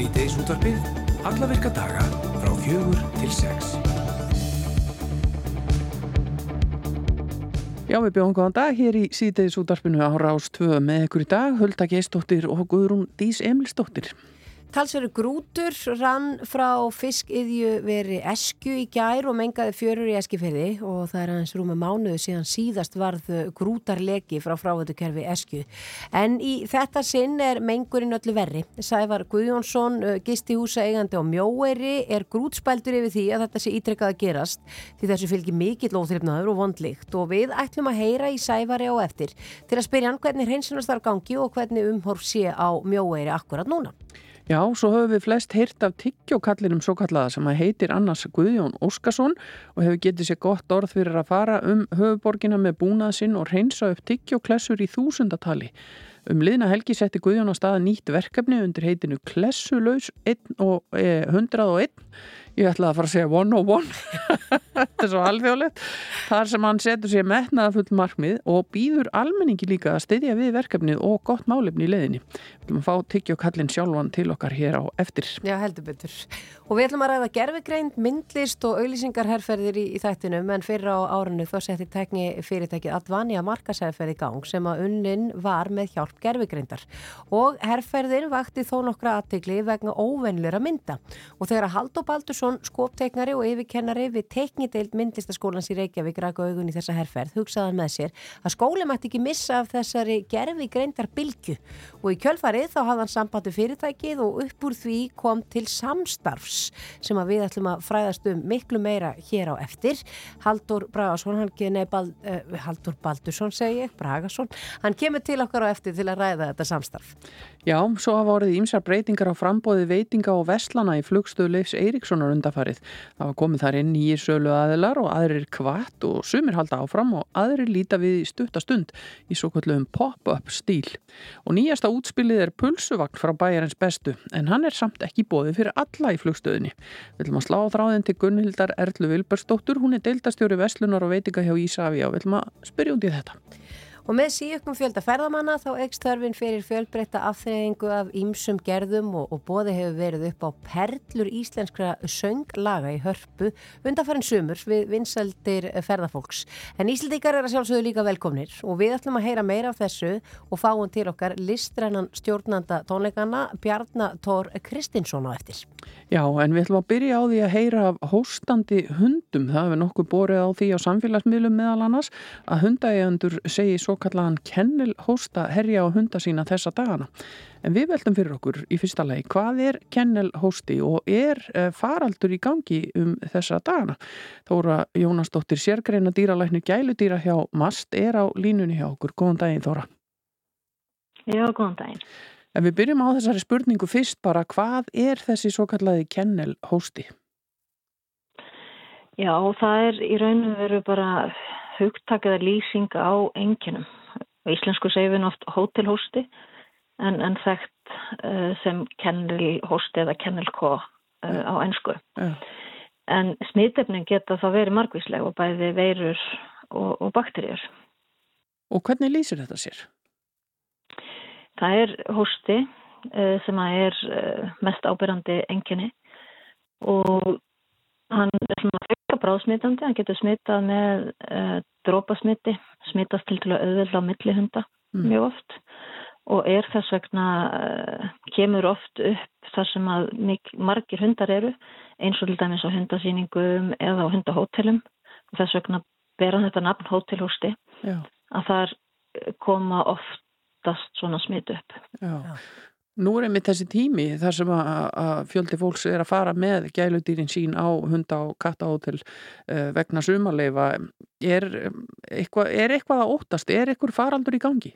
Sýteis útvarpið, alla virka daga frá fjögur til sex. Já, við bjóðum góðan dag hér í síðdeis útdarpinu á 2 með ykkur í dag, Hulda Geistóttir og Guðrún Dís Emilstóttir. Talsveru grútur rann frá fiskiðju veri esku í gær og mengaði fjörur í eskifyrði og það er aðeins rúma mánuðu síðan síðast varð grútarleki frá frávöldukerfi esku. En í þetta sinn er mengurinn öllu verri. Sævar Guðjónsson, gisti húsa eigandi á mjóeiri, er grútspældur yfir því að þetta sé ítrekkað að gerast því þessu fylgir mikill óþryfnaður og vondlikt og við ætlum að heyra í Sævari á eftir til að spyrja hann hvernig hreinsunastar gangi og hvernig umhorf sé á mjóeiri akkurat núna. Já, svo höfum við flest heyrt af tyggjókallinum svo kallaða sem að heitir annars Guðjón Óskarsson og hefur getið sér gott orð fyrir að fara um höfuborgina með búnað sinn og reynsa upp tyggjóklessur í þúsundatali. Um liðna helgi setti Guðjón á staða nýtt verkefni undir heitinu Klessulaus 101 ég ætlaði að fara að segja one oh one. Þetta er svo alþjóðlegt. Þar sem hann setur sér metnaða full markmið og býður almenningi líka að styðja við verkefnið og gott málefni í leðinni við ætlum að fá tyggjókallin sjálfan til okkar hér á eftir. Já, heldur betur. Og við ætlum að ræða gerfegreind, myndlist og auðlýsingarherferðir í, í þættinum en fyrir á árunnu þá setti tekni fyrirtækið Advanja markasherferð í gang sem að unnin var með hjálp gerfegreindar og herferðin vakti þó nokkra aðtegli vegna óvenlura mynda. Og þegar að Haldó Baldursson skópteiknari og yfirkennari við teiknideild myndlistaskólans í Reykjavík ræk augun í þessa herferð hugsaðan með sér að skóli mætti ekki missa af þessari gerfegreindar bylgu og í kjölfarið þá hafði hann sambandi fyrirtækið og upp úr því kom til samstarfs sem að við ætlum að fræðast um miklu meira hér á eftir. Haldur Bragason, hann kemur Bald, uh, Haldur Baldursson segi Bragason hann kemur til okkar á eftir til að ræða þetta samstarf. Já, svo hafa orðið ímsar breytingar á frambóði veitinga og vestlana í flugstöðu Leifs Eiríkssonar undafarið. Það var komið þar inn í sölu aðilar og aðrir kvart og sumir halda áfram og aðrir líta við stuttastund í svo kallum pop-up stíl. Og nýjasta útspilið er pulsuvagn frá bæjarins bestu en hann er samt ekki bóðið fyrir alla í flugstöðinni. Við viljum að slá þráðin til Gunnhildar Erlu Vilbersdóttur, hún er deildastjóri vestlunar og veitinga hjá Ísafi og við viljum að spyrja út í þetta. Og með síökkum fjölda ferðamanna þá ekst þörfin fyrir fjölbreytta afþreyingu af ímsum gerðum og, og bóði hefur verið upp á perlur íslenskra sönglaga í hörpu undanfærin sumur við vinsaldir ferðafólks. En Íslandíkar er að sjálfsögðu líka velkomnir og við ætlum að heyra meira af þessu og fáum til okkar listrænan stjórnanda tónleikana Bjarnatór Kristinsson á eftir. Já, en við ætlum að byrja á því að heyra af hóstandi hundum. Það hefur nokkuð borið á því á samfélagsmiðlum meðal annars að hundægjandur segi svo kallaðan kennil hósta herja á hunda sína þessa dagana. En við veldum fyrir okkur í fyrsta lagi, hvað er kennil hósti og er faraldur í gangi um þessa dagana? Þóra Jónasdóttir sérgreina dýralæknir gæludýra hjá MAST er á línunni hjá okkur. Góðan daginn Þóra. Já, góðan daginn. En við byrjum á þessari spurningu fyrst bara, hvað er þessi svo kallaði kennel hósti? Já, það er í rauninu veru bara hugtakaða lýsing á enginum. Á íslensku segir við oft hótelhósti en, en þekkt uh, sem kennelhósti eða kennelkó uh, á ennsku. Ja. En smittefnin geta þá verið margvísleg og bæði veirur og, og bakterjur. Og hvernig lýsir þetta sér? Það er hósti uh, sem er mest ábyrrandi enginni og hann er svona fyrka bráðsmitandi, hann getur smitað með uh, drópasmiti, smitast til til að auðvelda á millihunda mm. mjög oft og er þess vegna, uh, kemur oft upp þar sem að mik, margir hundar eru, eins og til dæmis á hundasýningum eða á hundahótelum og þess vegna hann þetta nafn hótelhústi, að þar koma oftast svona smit upp. Já. Nú er einmitt þessi tími þar sem að, að fjöldi fólks er að fara með gæludýrin sín á hunda og kattahótel uh, vegna sumaleifa. Er eitthvað, er eitthvað að óttast? Er eitthvað faraldur í gangi?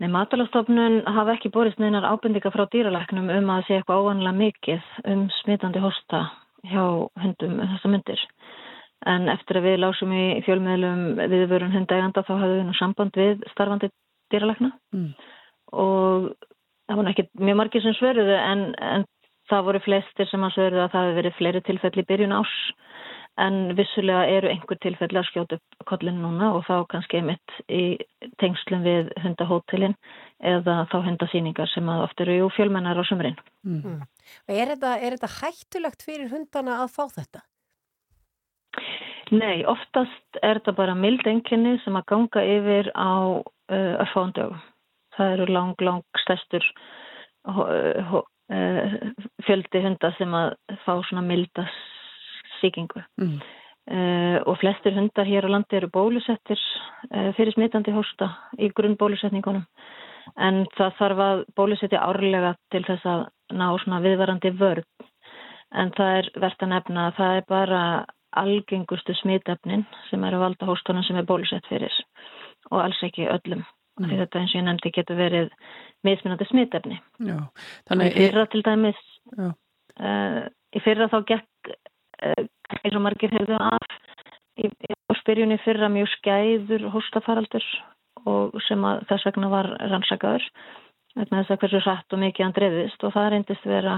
Nei, matalastofnun hafa ekki borist neinar ábyrndika frá dýralæknum um að sé eitthvað óvanlega mikið um smitandi hosta hjá hundum þessa myndir. En eftir að við lásum í fjölmiðlum viðvörun hundæganda þá hafum við nú samband við starfandi dýralækna. Mm og það voru ekki mjög margir sem svöruðu en, en það voru flestir sem að svöruðu að það hefur verið fleiri tilfelli í byrjun ás en vissulega eru einhver tilfelli að skjóta upp kollin núna og þá kannski einmitt í tengslum við hundahótelin eða þá hundasýningar sem að oft eru fjölmennar á sömurinn. Mm. Er, þetta, er þetta hættulegt fyrir hundana að fá þetta? Nei, oftast er þetta bara mild enginni sem að ganga yfir á uh, örfándögu. Það eru lang, lang stæstur uh, uh, fjöldi hunda sem að fá svona milda síkingu. Mm. Uh, og flestir hundar hér á landi eru bólusettir uh, fyrir smitandi hósta í grunn bólusetningunum. En það þarf að bólusetja árlega til þess að ná svona viðvarandi vörð. En það er verðt að nefna að það er bara algengustu smitefnin sem er að valda hóstunum sem er bólusett fyrir og alls ekki öllum. Mm. Þetta eins og ég nefndi getur verið mismunandi smitefni. Já, þannig... Í fyrra til dæmis, uh, í fyrra þá gekk uh, eins og margir hefðu af í, í spyrjunni fyrra mjög skæður hóstafaraldur og sem að þess vegna var rannsakaður vegna þess að hversu hratt og mikið hann drefiðist og það reyndist vera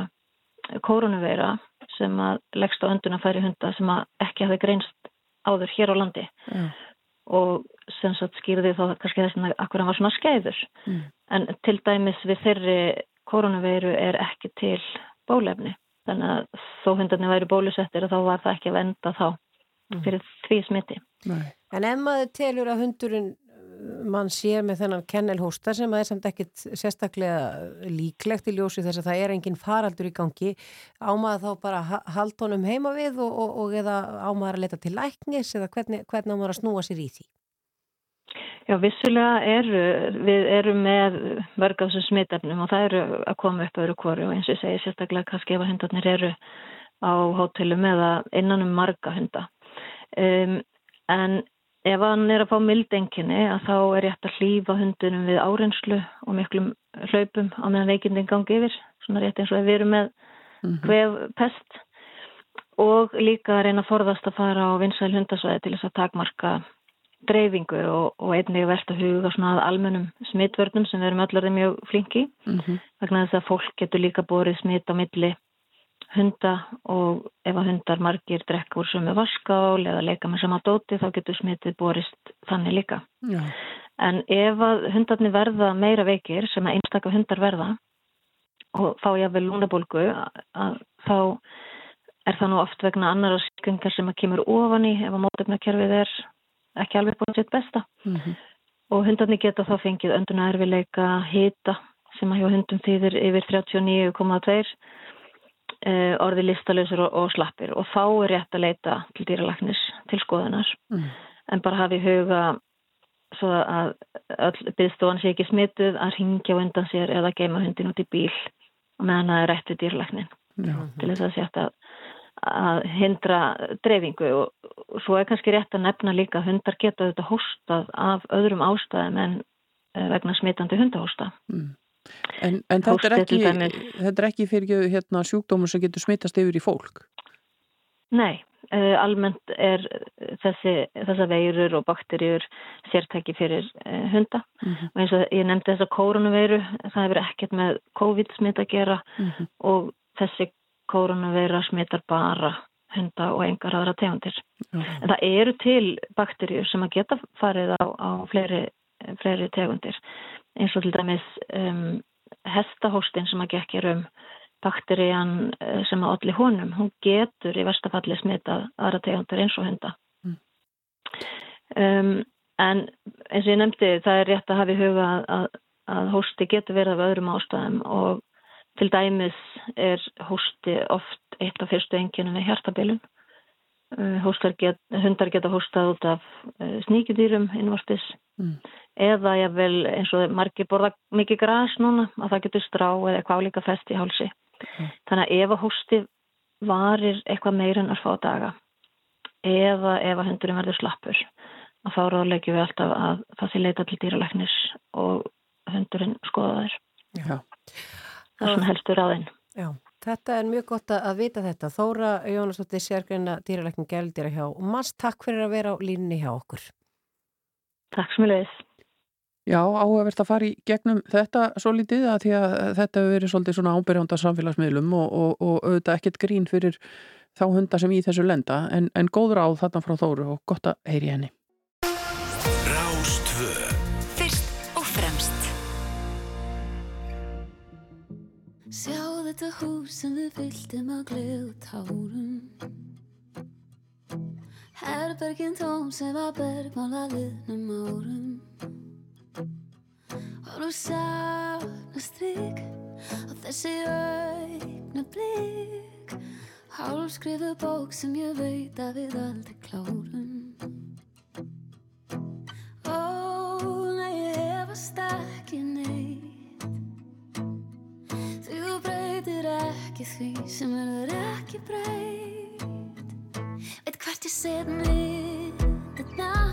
koronaveira sem að leggst á önduna færi hunda sem að ekki hafi greinst áður hér á landi mm. og sem sagt skýrði þá kannski þess að akkur hann var svona skeiður mm. en til dæmis við þeirri koronaveiru er ekki til bólefni þannig að þó hundarnir væri bólusettir og þá var það ekki að venda þá mm. fyrir því smiti Nei. En ef maður telur að hundurinn mann sé með þennan kennelhósta sem að er samt ekkit sérstaklega líklegt í ljósi þess að það er enginn faraldur í gangi ámaður þá bara hald honum heima við og, og, og eða ámaður að leta til læknis eða hvernig, hvernig ámaður að snúa sér í því? Já, vissulega eru, við erum með mörg af þessum smittarnum og það eru að koma upp öðru kóru og eins og ég segi sérstaklega kannski ef að hundarnir eru á hótelum eða innan um marga hunda. Um, en Ef hann er að fá mildenginni að þá er rétt að hlýfa hundunum við árenslu og miklum hlaupum á meðan veikindin gangi yfir, svona rétt eins og við erum með hvef pest og líka að reyna að forðast að fara á vinsæl hundasvæði til þess að takmarka dreifingu og, og einnig verðt að huga svona að almennum smittvörnum sem við erum öllarði mjög flinki mm -hmm. vegna þess að fólk getur líka borið smitt á milli hunda og ef að hundar margir drekka úr sömu vaskál eða leika með sama dóti þá getur smitið borist þannig líka. Já. En ef að hundarnir verða meira veikir sem að einstakka hundar verða og fá ég að vel lúnabólgu að þá er það nú oft vegna annara skengar sem að kemur ofan í ef að mótöfnakerfið er ekki alveg búin sitt besta. Mm -hmm. og hundarnir geta þá fengið önduna erfileika hita sem að hjá hundum þýðir yfir 39,2 uh, orði listalösur og, og slappir. Og þá er rétt að leita til dýralagnis til skoðunar. Mm. en bara hafi huga svo að byggstofan sé ekki smituð að ringja undan sér eða geima hundin út í bíl og meðan það er rétt við dýralagnin til þess að setja að hindra dreifingu og, svo er kannski rétt að nefna líka að hundar geta þetta hóstað af öðrum ástæðum en eh, vegna smitandi hundahósta. Mm. En, en þetta, er ekki, þetta er ekki fyrir hérna, sjúkdómur sem getur smittast yfir í fólk? Nei, uh, almennt er þessi, þessa veirur og bakterjur sértæki fyrir hunda mm -hmm. og eins og ég nefndi þessa koronaveiru, það hefur ekkert með COVID smitt að gera mm -hmm. og þessi koronaveira smittar bara hunda og engar aðra tegundir. Mm. En það eru til bakterjur sem að geta farið á, á fleiri, fleiri tegundir eins og til dæmis um, hestahóstin sem að gekkir um bakterían eh, sem að allir honum, hún getur í verstafalli smitað aðra tegundur eins og hunda. Mm. Um, en eins og ég nefndi það er rétt að hafa í huga að, að hósti getur verið af öðrum ástæðum og til dæmis er hósti oft eitt af fyrstu enginum við hjartabilun. Uh, get, hundar geta hóstað út af uh, sníkjudýrum innvortis. Mm eða ég vil eins og margir borða mikið græs núna að það getur strá eða eitthvað álíka fest í hálsi. Mm. Þannig að ef að hósti varir eitthvað meira en að fá daga eða ef að hundurinn verður slappur að þá ráðlegjum við alltaf að það sé leita til dýralæknis og hundurinn skoða þær. Já. Það er svona helstur á þinn. Já. Þetta er mjög gott að vita þetta. Þóra Jónastóttir sérgreina dýralækning gældir að hjá og maður takk fyrir að vera á línni hjá okkur. Takk sem ég leiðis. Já, áhugavert að fara í gegnum þetta svo litið að því að þetta hefur verið svolítið svona ábyrjanda samfélagsmiðlum og, og, og auðvitað ekkert grín fyrir þá hunda sem í þessu lenda en, en góð ráð þarna frá Þóru og gott að heyri henni. Þetta hús sem við fylltum að gleð og tárum Herbergin tóm sem var bergmálað liðnum árum. Nú safnast þig á þessi augna blik. Hálfskrifu bók sem ég veit að við aldrei klárum. Ó, nei, ég hefast ekki neitt breytir ekki því sem verður ekki breytt. Veit hvert ég set myndirnar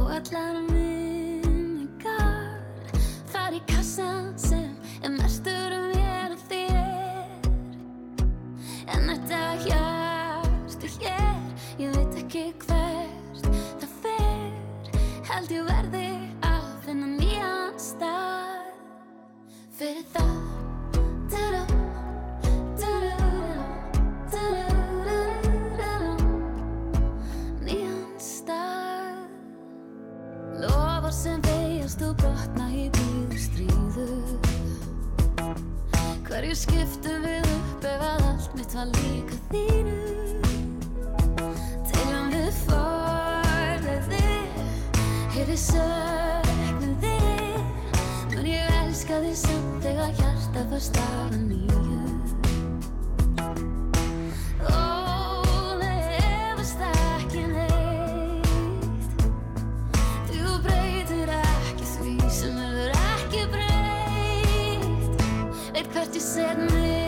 og allar minningar. Þar í kassan sem er mestur um mér og þér. En þetta hjartu hér, ég veit ekki hvert það fer. Held ég verði að finna nýjan stað Fyrir það veiast og brotna í bíðu stríðu Hverju skiptum við upp ef að allt mitt var líka þínu? Deilum við forleiði Hefði söknum þig Mun ég elska þig samt þegar hjarta fær stafa nýju Veit hvert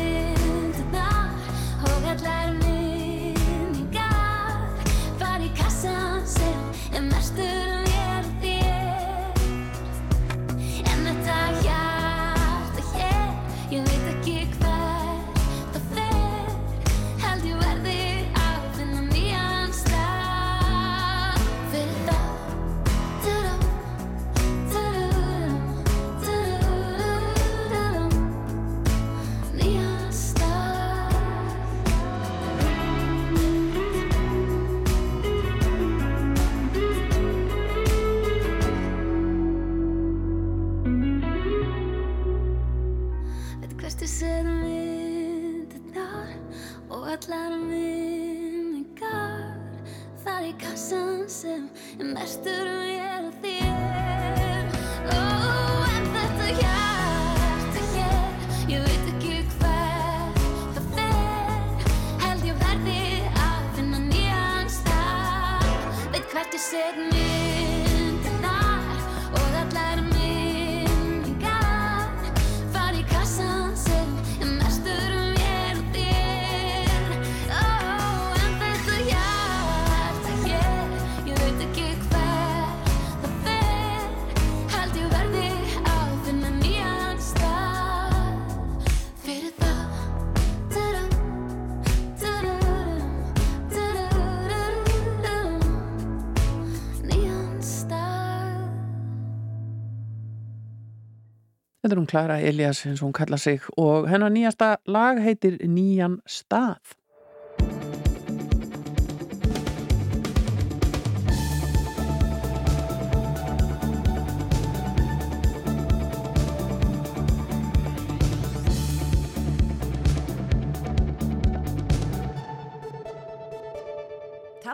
Þetta er hún Klara Elias eins og hún kalla sig og hennar nýjasta lag heitir Nýjan stað.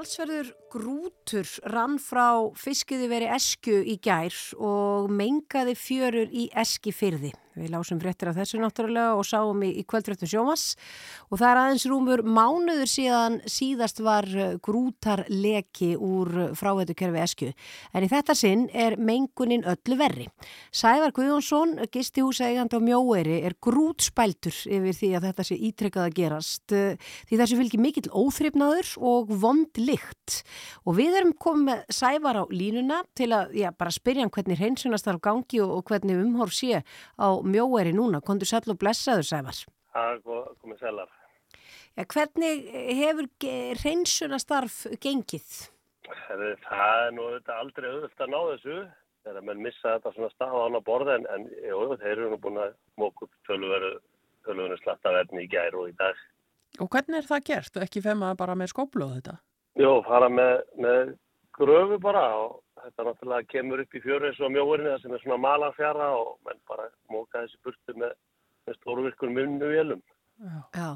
Talsverður grútur rann frá fiskiði veri esku í gær og mengaði fjörur í eski fyrði. Við lásum fréttir af þessu náttúrulega og sáum í, í kvöldfréttum sjómas og það er aðeins rúmur mánuður síðan síðast var eh, grútarleki úr fráveitukerfi esku. En í þetta sinn er mengunin öllu verri. Sævar Guðjónsson, gistihúsa eigandi á mjóeri, er grútspæltur yfir því að þetta sé ítrekkað að gerast eh, því þessu fylgir mikill óþrifnaður og vond lykt. Og við erum komið Sævar á línuna til að já, bara spyrja hann hvernig hreinsunast þarf gangi og, og hvernig umhorf sé á mjóeri núna. Kondur sæll og blessaður Sævar. Það komið sælar. Já, hvernig hefur hreinsunastarf gengið? Það er nú þetta aldrei auðvitað að ná þessu þegar menn missa þetta svona stað á annar borð en, en jú, þeir eru nú búin að móka upp töluveri, töluveri slatta verðni í gær og í dag. Og hvernig er það gert? Ekki fema bara með skóplu og þetta? Jó, fara með, með gröfu bara og þetta náttúrulega kemur upp í fjöru eins og mjóðurinn það sem er svona malarfjara og móka þessi burtu með, með stórvirkur munnu vélum. Já. Já,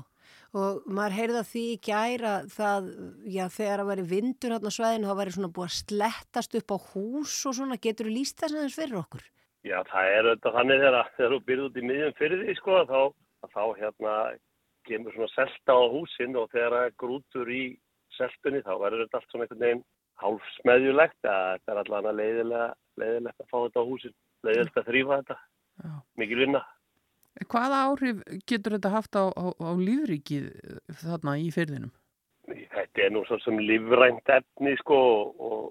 og maður heyrði að því í gæra það, já, þegar að veri vindur hérna á sveðinu, þá væri svona búið að slettast upp á hús og svona, getur þú líst þess aðeins fyrir okkur? Já, það er auðvitað þannig þegar, þegar þú byrði út í miðjum fyrir því sko, þá, þá hérna kemur svona selta á húsin og þegar það er grútur í seltunni þá verður þetta allt svona einhvern veginn hálfsmeðjulegt þetta er allavega leiðilegt að fá þetta á húsin, leiðilegt að þrýfa þetta, Já. mikil vinna. Hvaða áhrif getur þetta haft á, á, á lífrikið þarna í fyrðinum? Þetta er nú svo sem lífrænt efni sko og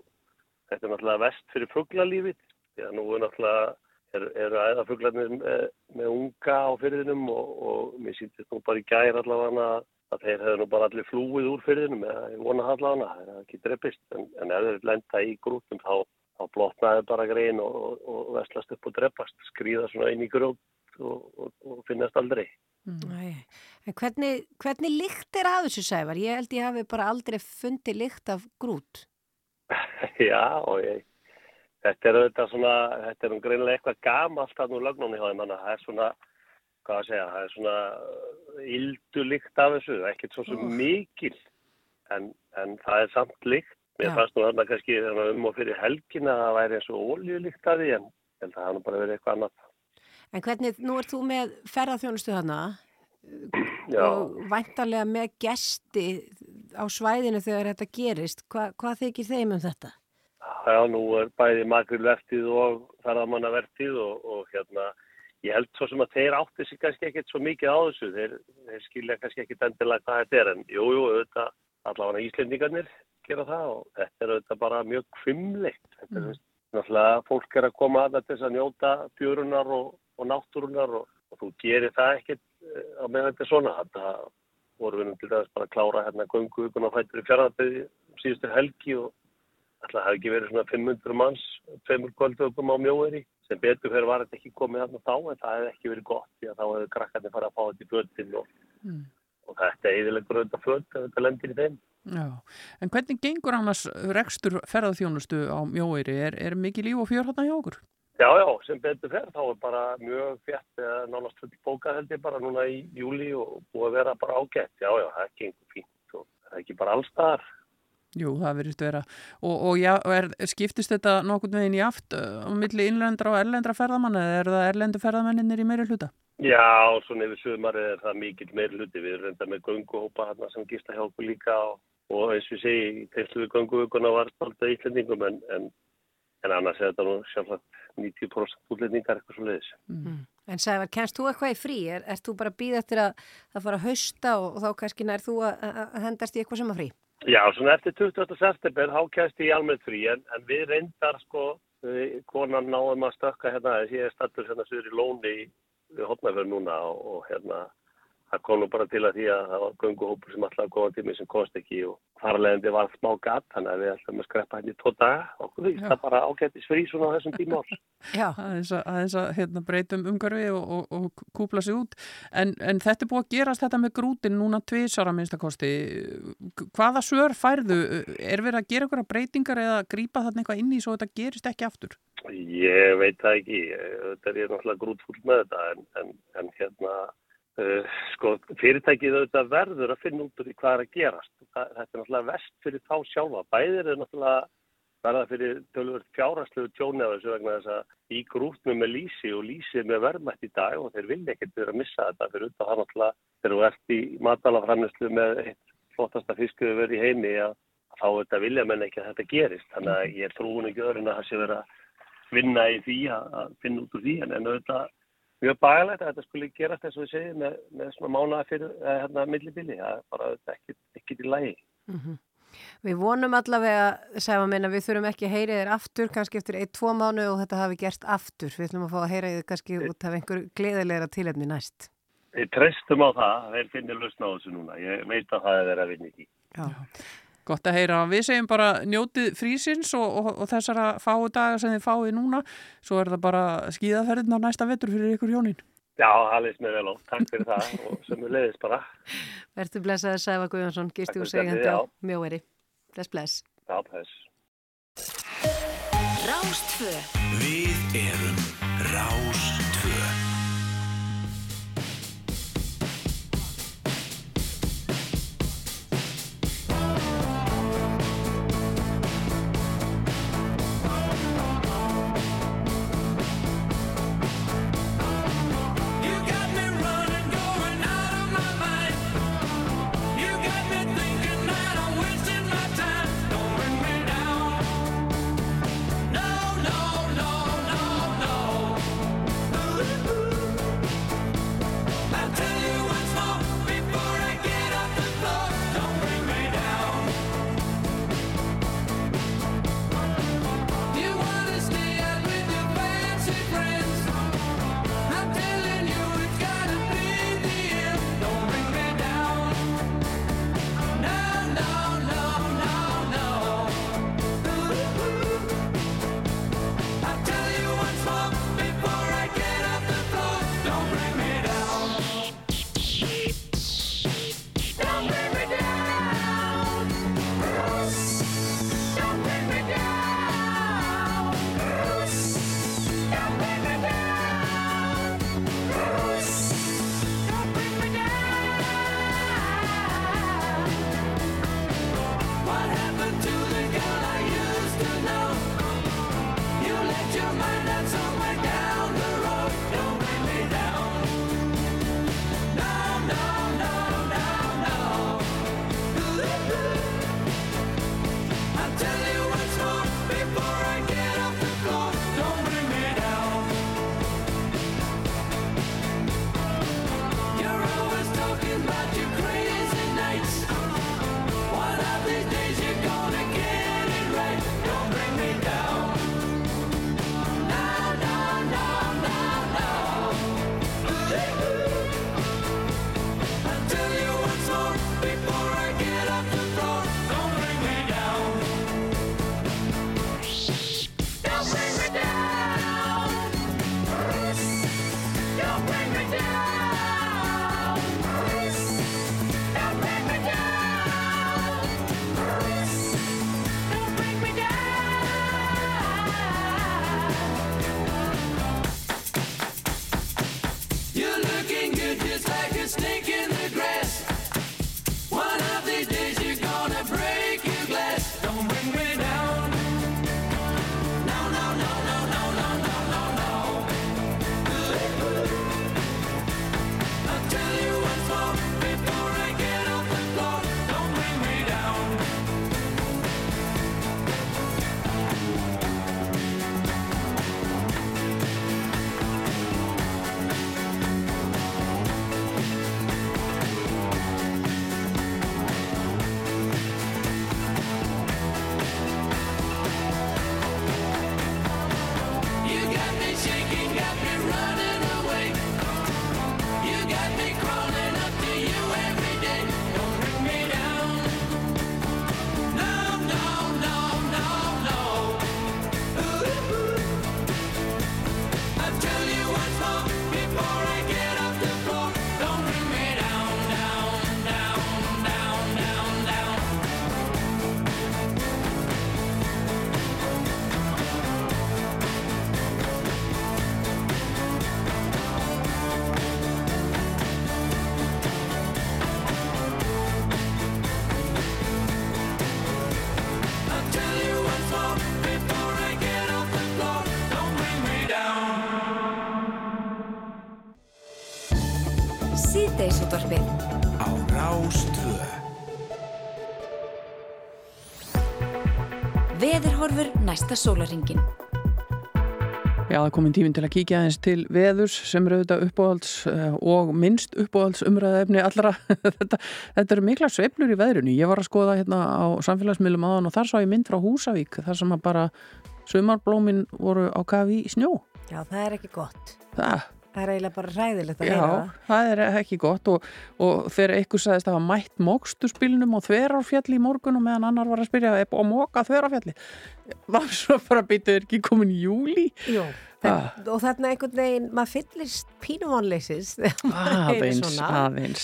þetta er náttúrulega vest fyrir fugglalífið að nú er náttúrulega eru er æðafuglarnir með, með unga á fyrðinum og, og mér sýndist nú bara í gær allavega að þeir hefðu nú bara allir flúið úr fyrðinum eða ég vona allavega það er ekki dreppist en, en ef þeir lenda í grútum þá, þá blotnaði bara grein og, og, og vestlast upp og dreppast, skrýða svona inn í grút og, og finnast aldrei. En hvernig, hvernig lykt er af þessu sævar? Ég held ég hafi bara aldrei fundið lykt af grút. Já, og ég, þetta er auðvitað svona, þetta er um greinilega eitthvað gamalt að nú lögnunni hjá þeim, þannig að það er svona, hvað að segja, það er svona yldulikt af þessu, ekkert svo sem mikil, en, en það er samt lykt. Mér fannst nú þarna kannski þarna um og fyrir helgina að það væri eins og óljulikt af því, en að það hafa nú bara verið eitthvað annað. En hvernig, nú ert þú með ferðarþjónustu hana Já, og væntarlega með gesti á svæðinu þegar þetta gerist. Hva, hvað þykir þeim um þetta? já, nú er bæði makrilvertið og ferðamannavertið og, og hérna, ég held svo sem að þeir átti sig kannski ekkert svo mikið á þessu, þeir, þeir skilja kannski ekkert endilega hvað þetta er, en jú, jú, auðvitað, allavega Íslendingarnir gera það og þetta er auðvitað bara mjög kvimleitt. Þetta er mm. náttúrulega, fólk er að koma að til þess að njóta fjörunar og, og náttúrunar og, og þú gerir það ekkert eh, á meðan þetta er svona. Þetta voru við nú til dæmis bara að klára hérna göngu ykkur á fættur í fjaraðaböði síðustu helgi og að það hafi ekki verið svona 500 manns, tveimur kvöldökum á mjóveri sem betur fyrir var þetta ekki komið þarna þá en það hefði ekki verið gott því að þá hefði krakkarnir farið að fá þetta í fötin og, Mm. og þetta er eðilegur auðvitað föt ef þetta lendir í þeim. Já, en hvernig gengur annars rekstur ferðarþjónustu á mjóeiri? Er, er mikið líf og fjör hérna hjá okkur? Já, já, sem betur fer þá er bara mjög fjett nánast full bókað held ég bara núna í júli og búið að vera bara ágætt. Já, já, það gengur fínt og það er ekki bara allstaðar. Jú, það verðist vera. Og, og já, er, skiptist þetta nokkurn veginn í aft uh, á milli innlendra og erlendra ferðamanna eða eru það erlendu ferðamenninir í meiri hluta? Já, svona yfir sömarið er það mikill meir hluti. Við erum reynda með gönguhópa hérna sem gista hjá okkur líka og, og eins og ég segi, við gönguhuguna var stoltið íslendingum en, en, en annars er þetta nú sjálfsagt 90% útlendingar eitthvað svo leiðis. Mm. En Sævar, kennst þú eitthvað í frí? Er, ert þú bara að býða eftir að það fara að hausta og, og þá kannski nær þú að, að að hendast í eitthvað sem að frí? Já, svona eftir 20. september þá kæst ég í almennt frí en, en við reyndar sko, konan náðum að stökka hérna, ég er stattur hérna sögur í lóni við hotnafjörn núna og, og hérna það kom nú bara til að því að það var gönguhópur sem alltaf góða tími sem komst ekki og þarlegandi var smá gatt þannig að við ætlum að skreppa hérna í tvo daga og því það bara ágættis frí svona á þessum tíma árs. Já. aðeins að, aðeins að hérna, breytum umhverfi og, og, og kúpla sig út. En, en þetta er búið að gerast þetta með grútin núna tvisara minnstakosti hvaða sör færðu? Er verið að gera einhverja breytingar eða grípa þarna eitthvað inn í svo þetta gerist ekki aftur? Ég veit það ekki, þetta er ég náttúrulega grútfúll með þetta en, en, en hérna uh, sko fyrirtækið auðvitað verður að finna út úr því hvað er að gerast. Það, þetta er náttúrulega vest fyrir þá sjálfa. Bæðir er náttúrulega verða fyrir tölvöld fjárhastlegu tjóni af þessu vegna þess að í grútnum með lísi og lísi er með verðmætt í dag og þeir vilja ekkert vera að missa þetta fyrir af það náttúrulega þegar þú ert í matalaframnæslu með eitt flottasta fiskuðu verið í heimi að þá þetta vilja menn ekki að þetta gerist. Þannig að ég trúin ekki öðrun að það sé vera vinna í því að finna út úr því en auðvitað mjög bagalegt að þetta skulle gerast eins og við segjum með, með svona mánaða fyrir hérna millibili, það er bara auðvitað ekkit, ekkit í lægi. Mm Við vonum allavega, minn, að við þurfum ekki að heyra þér aftur, kannski eftir ein, tvo mánu og þetta hafi gerst aftur. Við ætlum að fá að heyra þér kannski út af einhver gleðilegra tilefni næst. Við treystum á það, þeir finnir lausna á þessu núna, ég veit að það er verið að vinna í. Já. Gott að heyra. Við segjum bara njótið frísins og, og, og þessara fáu daga sem þið fáið núna. Svo er það bara skíðaferðin á næsta vettur fyrir ykkur hjónin. Já, það leist mér vel og takk fyrir það og sem við leiðist bara. Verður blessaður Sæfa Guðjónsson, gistu úr segjandi á mjóeri. Bless, bless. Já, bless. Rástfö. Við erum Rástfö. Hádegisútvarfið á Rástvö Veðurhorfur næsta sólaringin Já, það komin tífin til að kíkja aðeins til veðurs sem eru auðvitað uppáhalds eh, og minnst uppáhalds umræðaefni allra. þetta, þetta eru mikla sveplur í veðrunu. Ég var að skoða hérna á samfélagsmiðlum aðan og þar sá ég mynd frá Húsavík þar sem bara sömarblómin voru á kafi í snjó. Já, það er ekki gott. Það, er eiginlega bara ræðilegt að Já, heyra það. það er ekki gott og, og þegar einhver sagðist að hafa mætt móksturspilnum og þverárfjalli í morgun og meðan annar var að spyrja að móka þverárfjalli var svo bara býtuður ekki komin í júli Jú, Ah. og þarna einhvern veginn, maður fyllist pínuvonleysis þegar maður aðeins, svona. aðeins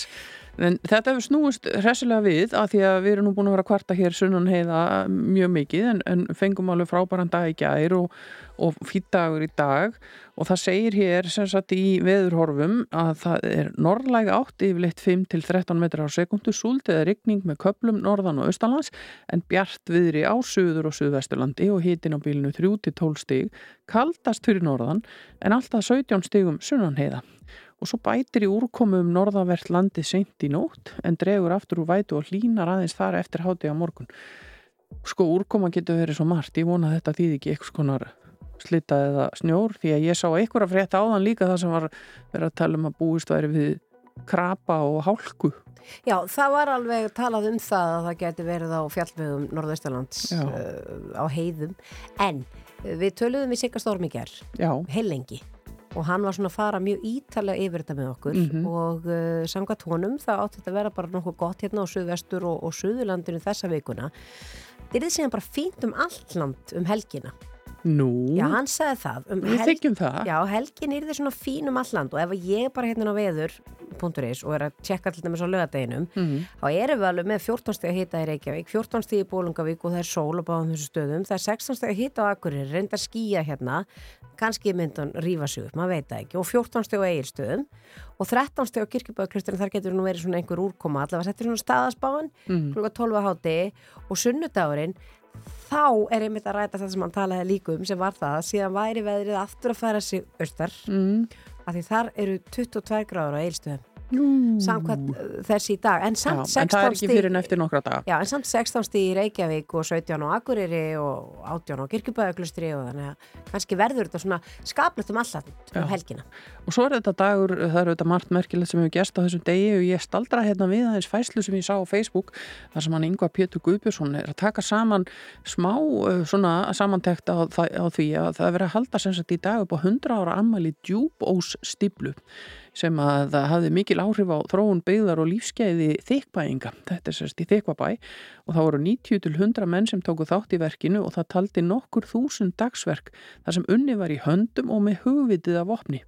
en þetta hefur snúist hressilega við að því að við erum nú búin að vera kvarta hér sunnan heiða mjög mikið en, en fengum alveg frábæran dag í gær og, og fýtt dagur í dag. Og það segir hér sem sagt í veðurhorfum að það er norðlæg átt yfirleitt 5-13 metrar á sekundu súld eða rigning með köplum norðan og austanlands en bjart viðri á suður og suðvesturlandi og hitin á bílinu 3-12 stig kaldast fyrir norðan en alltaf 17 stigum sunnan heiða og svo bætir í úrkomu um norðavert landið seint í nótt en dregur aftur úr vætu og hlínar aðeins þar eftir háti á morgun. Sko úrkoma getur verið svo margt, ég vona þetta þýði ekki eitthvað konar slita eða snjór því að ég sá einhverja frétta áðan líka það sem var verið að tala um að búist væri við krapa og hálku. Já, það var alveg talað um það að það geti verið á fjallvegum Norðausturlands Já. uh, á heiðum en uh, við töluðum við Sigga Storm í gerð heilengi og hann var svona að fara mjög ítalega yfir þetta með okkur. Mhm. og uh, samkvæmt honum það átti þetta að vera bara nokkuð gott hérna á Suðvestur og, og Suðurlandinu þessa vikuna. Þetta er síðan bara fínt um allt land um helgina nú, Já, hann sagði það um við þykjum það. Já, helgin er þið svona fín um all land og ef ég bara hérna á veður.is og er að tjekka til dæmis á lögadeginum Mhm. þá erum við alveg með 14 steg að hita í Reykjavík 14 steg í Bólungavík og það er sól á báðum þessu stöðum, það er 16 steg að hita á Akureyri, reynda skýja hérna kannski myndan rífa sig upp, maður veit það ekki og 14 steg á Egilstöðum og 13 steg á Kirkjubæðaklusturinn, þar getur nú verið svona einhver úrkoma, allavega settir svona staðasbáin Mhm. klukka 12 á háti og sunnudagurinn þá er einmitt að ræta það sem hann talaði líka um sem var það að síðan væri veðrið aftur að færa sig austar Mm. af því þar eru 22 gráður á eilstöðum. Samkvæmt uh, þessi í dag en samt en það er 16 ekki fyrir en eftir nokkra daga. Já, en samt 16 stíð í Reykjavík og 17 á Akureyri og 18 á Kirkjubæðaklustri og þannig að kannski verður þetta svona skaplegt um allat Já. um helgina. Og svo er þetta dagur, það er þetta margt merkilegt sem hefur gerst á þessum degi og ég staldra hérna við aðeins fæslu sem ég sá á Facebook þar sem hann Yngvar Pétur Guðbjörnsson er að taka saman smá uh, svona samantekt á, á því að það er verið að halda sem sagt í dag upp á 100 ára ammæli djúbós stíplu sem að það hafði mikil áhrif á þróun byggðar og lífskeiði þykbæinga. Þetta er sérst í þykvabæ og það voru 90 til 100 menn sem tóku þátt í verkinu og það taldi nokkur þúsund dagsverk þar sem unni var í höndum og með hugvitið af vopni.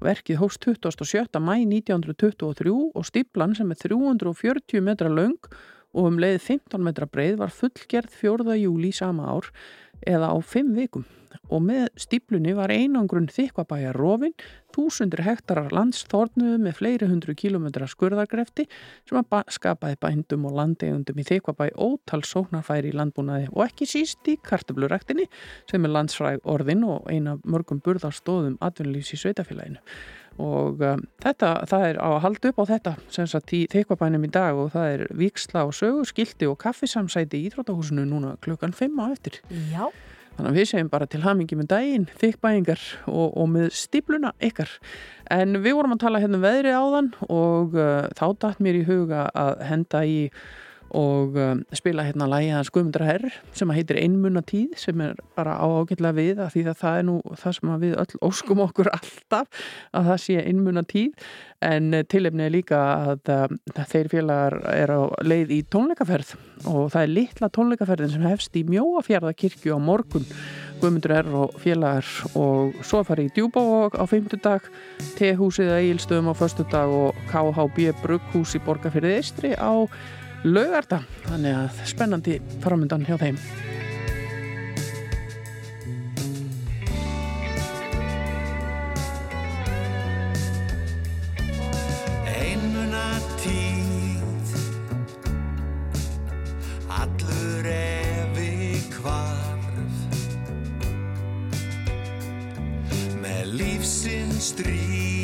Verkið hófst 27. mæ 1923 og stíplan sem er 340 metra löng og um leið 15 metra breið var fullgerð 4. júli sama ár eða á 5 vikum og með stíplunni var einangrun þykvabæjar rofin, þúsundur hektarar landsþórnuðu með fleiri hundru kilometra skurðargrefti sem að skapaði bændum og landegundum í þykvabæ ótal sóknarfæri í landbúnaði og ekki síst í kartöfluræktinni sem er landsfræg orðin og eina mörgum burðarstóðum atvinnulífs í sveitafélaginu og um, þetta, það er á að halda upp á þetta sem sagt í þykvabænum í dag og það er viksla og sögur, skildi og kaffisamsæti í Íþróttahúsinu núna klukkan 5 á eftir Já. Þannig að við segjum bara til hamingi með daginn, þykbæingar og, og með stípluna ykkar. En við vorum að tala hérna um veðri áðan og uh, þá datt mér í huga að henda í og um, spila hérna lægi hans Guðmundra Herr sem heitir Einmunna tíð sem er bara ágætlega við að því að það er nú það sem við öll óskum okkur alltaf að það sé Einmunna tíð en uh, tilefni er líka að uh, þeir félagar er á leið í tónleikaferð og það er litla tónleikaferðin sem hefst í Mjóafjörðakirkju á morgun. Guðmundur er og félagar og svo farið í Djúbávog á fimmtudag T-húsið að Egilstöðum á föstudag og KHB Brugghús í Borgafyrði Eistri á laugarda þannig að spennandi framöndan hjá þeim. Lífsins stríð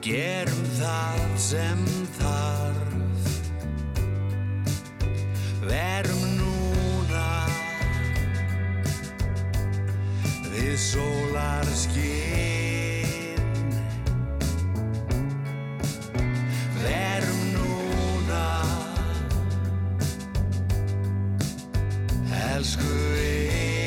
Gerum það sem þarf. Verum núna Við sólar skinn Verum núna Elsku einn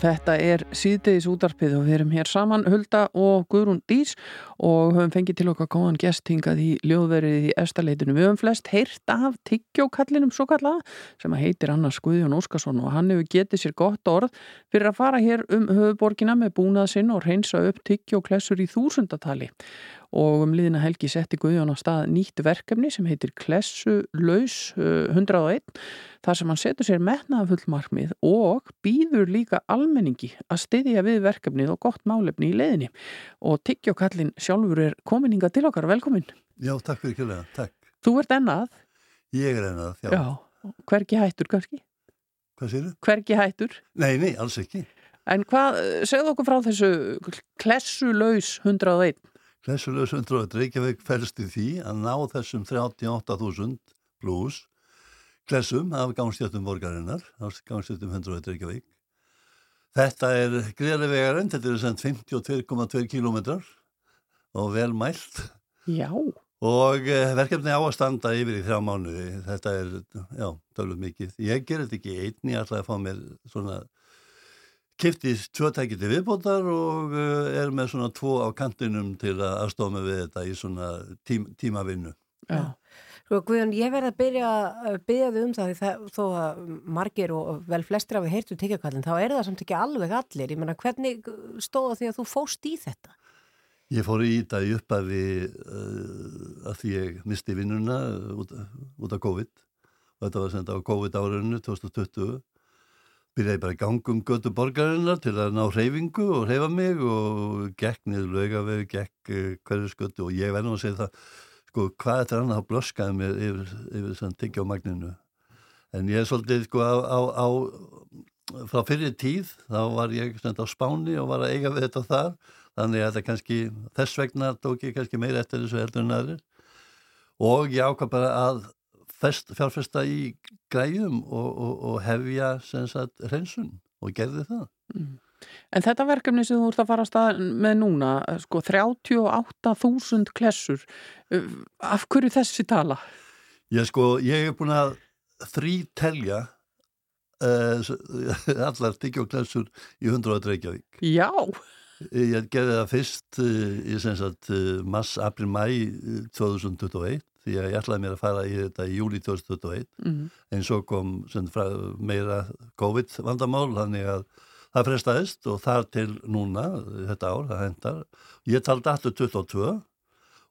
og þetta er síðdeis útarpið og við erum hér saman Hulda og Guðrún Dís og höfum fengið til okkar góðan gestingað í ljóðverið í estaleitinu. Við höfum flest heyrt af tyggjókallinum svo kallaða sem að heitir Annars Guðjón Óskarsson og hann hefur getið sér gott orð fyrir að fara hér um höfuborgina með búnað sinn og reynsa upp tyggjóklessur í þúsundatali og um liðina helgi setti Guðjón á stað nýtt verkefni sem heitir Klessu laus uh, 101 þar sem hann setur sér metnaðafull markmið og býður líka almenningi að styðja við verkefnið og gott málefni í leiðinni og tyggjókallin sjálfur er kominninga til okkar, velkomin. Já, takk fyrir kjölega, takk. Þú ert ennað, Ég er ennað, já. já, hvergi hættur kannski, Hvað séru? hvergi hættur? Nei, nei, alls ekki. en hvað, segðu okkur frá þessu Klessu laus 101 100 Reykjavík fælst í því að ná þessum 38.000 pluss klessum af gangstjötum borgarinnar, af gangstjötum 100 Reykjavík. Þetta er greiðlega vegarinn, þetta eru sendt 52,2 kilometrar og vel mælt Já, og eh, verkefni á að standa yfir í þrjá mánuði. Þetta er, já, tölvöld mikið. Ég ger þetta ekki einn, ég ætlaði að fá mér svona tæki til viðbótar og uh, er með svona tvo á kantinum til að aðstofa mig við þetta í svona tím, tímavinnu. já, Sko Guðjón, ég verð að byrja að byrja þau um það því það, þó að margir og vel flestir af við heyrtu tekjakallin, þá er það samt ekki alveg allir. Ég menna, hvernig stóða því að þú fóst í þetta? Ég fór í þetta í upphafi uh, að því ég misti vinnuna út, út af COVID og þetta var senda á COVID árunnu 2020 byrjaði bara í gangum götu borgarinnar til að ná hreyfingu og hreyfa mig og gekk niður laugavegu, gekk uh, hverju skötu og ég verður að segja það sko hvað þetta annað að blöskaði mér yfir, yfir sann tyggja á magninu. En ég er svolítið sko á, á, á frá fyrir tíð þá var ég senda á Spáni og var að eiga við þetta þar. Þannig að þetta kannski þess vegna tók ég kannski meira eftir þessu heldur en aðrir. Og ég ákvað bara að fest, fjárfesta í græjum og, og, og hefja sagt hreinsun og gerði það. En þetta verkefni sem þú ert að fara að stað með núna, sko 38.000 klessur, uh, af hverju þessi tala? Ég sko, ég hef búin að þrítelja uh, allar tyggjóklessur í 100 Reykjavík. Já, Ég gerði það fyrst uh, í uh, mass, april, mæ 2021 því að ég ætlaði mér að fara í þetta í júli 2021 Mhm. en svo kom fra, meira COVID vandamál þannig að það frestaðist og þar til núna þetta ár, það hendar ég taldi aftur 22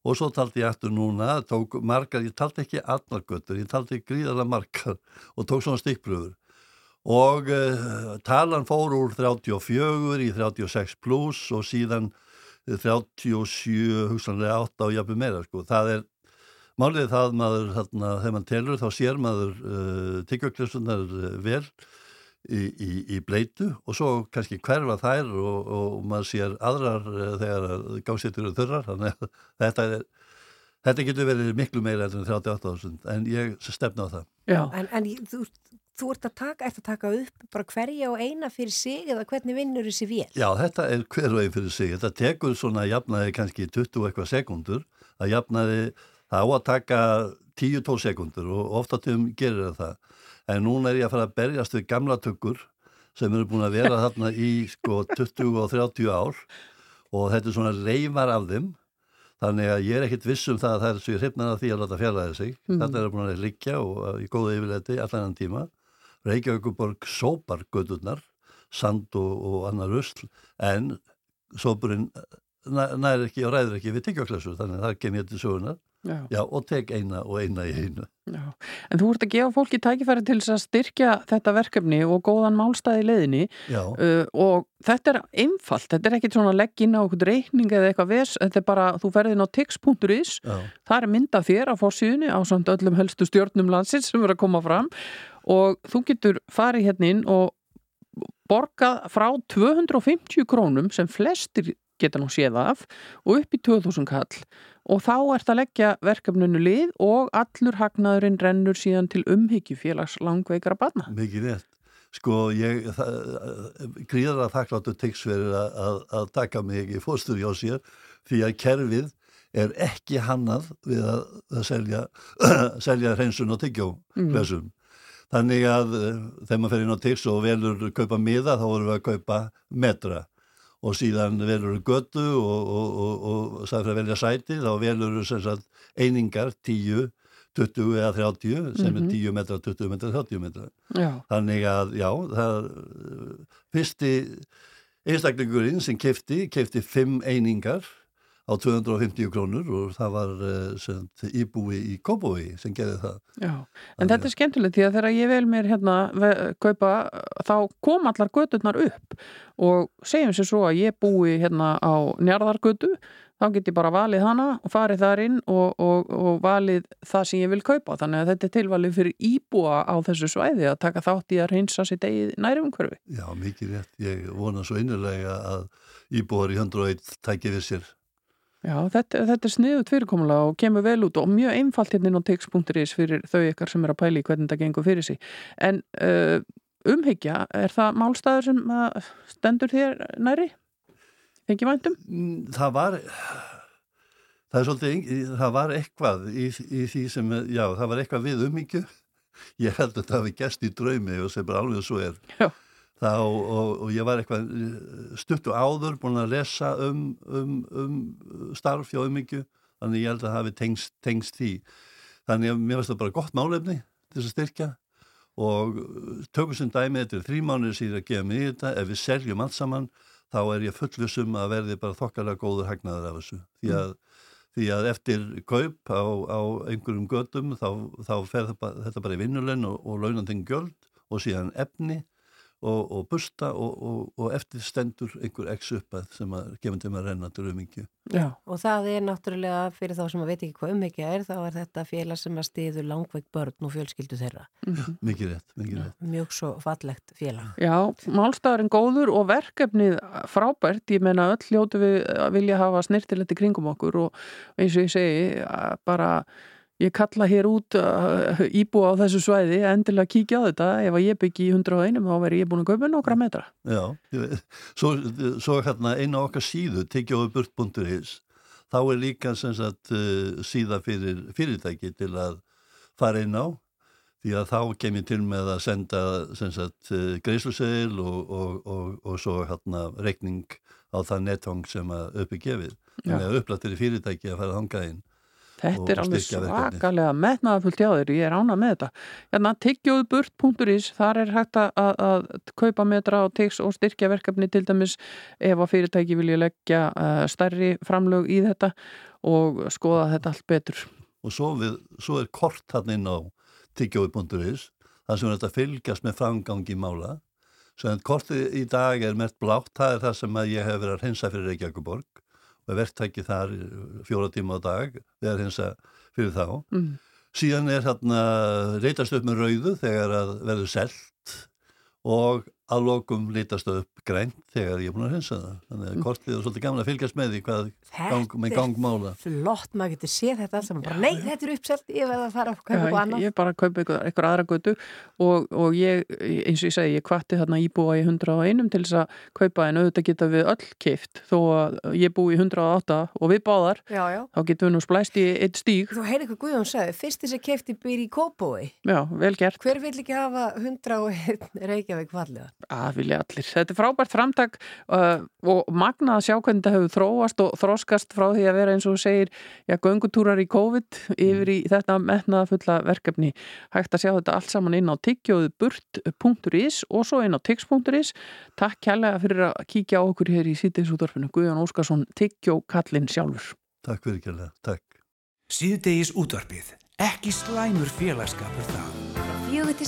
og svo taldi ég aftur núna tók margar, ég taldi ekki allar göttur ég taldi gríðarlega margar og tók svona stikkpröfur og uh, talan fór úr 34 í 36 pluss og síðan eh, 37 hugsanlega 8 og jafnir meira sko. það er málið er það maður þarna, þegar maður telur þá sér maður uh, tyggjöklissunar uh, vel í, í, í bleitu og svo kannski hverfa þær og, og maður sér aðrar uh, þegar gáðsettur eru þurrar þannig að þetta er Þetta getur verið miklu meira en 38.000 en ég stefna á það. já. En, en þú, þú ert að taka, ert að taka upp bara hverja og eina fyrir sig eða hvernig vinnur þessi vél? Já, þetta er hver og einn fyrir sig. Þetta tekur svona jafnaði kannski 20 og eitthvað sekundur. Það jafnaði, það á að taka 10-12 sekundur og ofta tíum gerir það. En núna er ég að fara að berjast við gamla tökkur sem eru búin að vera þarna í sko 20 og 30 ár og þetta er svona reymar af þeim. Þannig að ég er ekkit viss um það að það er svo ég hrifnaði að því að láta fjarlæði sig. Mhm. Þetta er búin að liggja og uh, í góða yfirleiti allan enn tíma. Reykjavíkuborg sópar gödurnar, sand og, og annar rusl, en sópurinn næ- nær ekki og ræður ekki við tyggjóklessu, þannig að það kem ég til sögunar. Já. Já, og tek eina og eina í einu. Já. En þú ert að gefa fólki tækifæri til að styrkja þetta verkefni og góðan málstæði Já. uh, og þetta er einfalt, þetta er ekkit svona legg inn á okkur reikning eða eitthvað ves, þetta er bara, þú ferðin á tix.is, það er mynd af þér á fórsíðunni á samt öllum helstu stjórnum landsins sem er að koma fram og þú getur farið hérna inn og borgað frá 250 krónum sem flestir geta nú séð af og upp í 2000 kall og þá ert að leggja verkefninu lið og allur hagnaðurinn rennur síðan til umhyggju félags langveikara barna. Mikið rétt. Sko, ég gríðar að þakkláttu teks fyrir að, að, taka mig í fóstur hjá sér því að kerfið er ekki hannað við að, að selja, selja hreinsun og tyggjó Mm. flesum. Þannig að eh, þegar maður fer inn á teks og velur kaupa miða þá vorum við að kaupa metra og síðan velur götu og, og, og, og sagði fyrir að velja sæti þá velur sem sagt einingar 10, 20 eða 30 sem Mhm. er 10 metra, 20 metra, 30 metra. Já. Þannig að, já, það fyrsti einstaklingurinn sem kefti, kefti fimm einingar á 250 krónur og það var uh, sem, íbúi í Kóbói sem gerði það. Já, en þetta er skemmtilegt því að þegar ég vel mér hérna kaupa þá kom allar göturnar upp og segjum sér svo að ég búi hérna á njarðargötu þá get ég bara valið hana og farið þar inn og, og, og valið það sem ég vil kaupa þannig að þetta er tilvalið fyrir íbúa á þessu svæði að taka þátt í að reynsa sitt eigið næri umhverfi. Já, mikið rétt. Ég vona svo innilega að íbúar í 101 tæki við sér. Já, þetta, þetta er sniðut fyrirkomulega og kemur vel út og mjög einfalt hérna inn á tix.is fyrir þau ykkar sem er að pæli hvernig þetta gengur fyrir sig. En uh, umhyggja, er það málstæður sem uh, stendur þér næri? Fengi væntum? Mm, Það var, það svolítið, það var eitthvað í, í því sem, já, það var eitthvað við umhyggju. Ég held að það hafi gæst í draumi og sem bara alveg svo er. Já. Þá og, og ég var eitthvað eh, stuttu áður búin að lesa um, um, um starf hjá umhyggju þannig ég held að það hafi tengst, tengst því. Þannig að mér varst það bara gott málefni til þess að styrkja og eh, tökum sem dæmi þetta er þrý mánuðir síðan að gefa mig í þetta. Ef við seljum allt saman þá er ég fullvissum að verði bara þokkalega góður hagnaður af þessu. Því að, því að eftir kaup á, á einhverjum gödum þá, þá fer þetta bara í vinnulenn og, og launandinn gjöld og síðan efni og, og busta og, og, og eftir stendur einhver x uppað sem að gefum til að renna til umingju. Já. Og það er náttúrulega fyrir þá sem að veit ekki hvað umhyggja er, þá er þetta félag sem að stiður langveik börn og fjölskyldu þeirra. Mikið rétt, mikið rétt. Mjög svo fallegt félag. Já, málstæðurinn góður og verkefnið frábært, ég meina öll hljótu við að vilja hafa snirtilegt í kringum okkur og eins og ég segi að bara ég kalla hér út uh, íbúa á þessu svæði endilega kíkja á þetta ef að ég byggi í 101 þá veri ég búin að kaupa nokkra metra. Já, svo, svo hérna eina okkar síðu, tekjóðuburt.is, þá er líka sem sagt uh, síða fyrir fyrirtæki til að fara inn á því að þá kem ég til með að senda sem sagt uh, greiðsluseðil og, og, og, og svo hérna rekning á það netfang sem að uppi gefið. Þannig að upplættir í fyrirtæki að fara að hanga inn. Þetta er alveg svakalega metnaðafullt hjá þér, ég er ánað með þetta. Hérna, tyggjóðuburt.is, þar er hægt að, að, að kaupa metra og tix og styrkja verkefni til dæmis ef að fyrirtæki vilja leggja uh, stærri framlög í þetta og skoða þetta allt betur. og svo, við, svo er kort hann inn á tyggjói.is þar sem þetta að fylgjast með framgangi mála svo en kortið í dag er mert blátt, það er það sem að ég hef verið að hreinsa fyrir Reykjavíkuborg er verktæki þar fjóra tíma á dag við að hreinsa fyrir þá Mm. síðan er þarna reytast upp með rauðu þegar að verður selt og að lokum lítast það upp grænt þegar ég er búin að hreinsa það. Þannig að kortið er svolítið gaman að fylgjast með því hvað gang, með gangmála flott, maður getur séð þetta alls nei, þetta er uppselt, ég veið að fara að kaupa Já, eitthvað ég, annað. ég bara kaupa eitthvað, eitthvað aðra götu og, og ég, eins og ég segi, ég kvatti þarna íbúa í 101 til þess að kaupa en auðvitað geta við öll keift þó að ég búi í 108 og við báðar, Já, já. þá getum við nú splæst í eitt stíg. Þú heyrði hvað Guðjón sagði, fyrst þess að kefti býr í Kópói. Já, vel gert. Hver vill ekki hafa 101 Reykjavík falliða? að vilja allir. Þetta er frábært framtak uh, og magna að sjá hvernig þetta hefur þróast og þróskast frá því að vera eins og segir, já, göngutúrar í COVID yfir í þetta metnaða fulla verkefni. Hægt að sjá þetta allt saman inn á tyggjóðuburt.is og svo inn á tix.is. Takk kærlega fyrir að kíkja á okkur hér í sítiðsútvarfinu. Guðjón Óskarsson, tyggjókallinn sjálfur. Takk fyrir kærlega, takk. Síðdegis útvarpið. Ekki slæmur félagskapur það. Fjögur til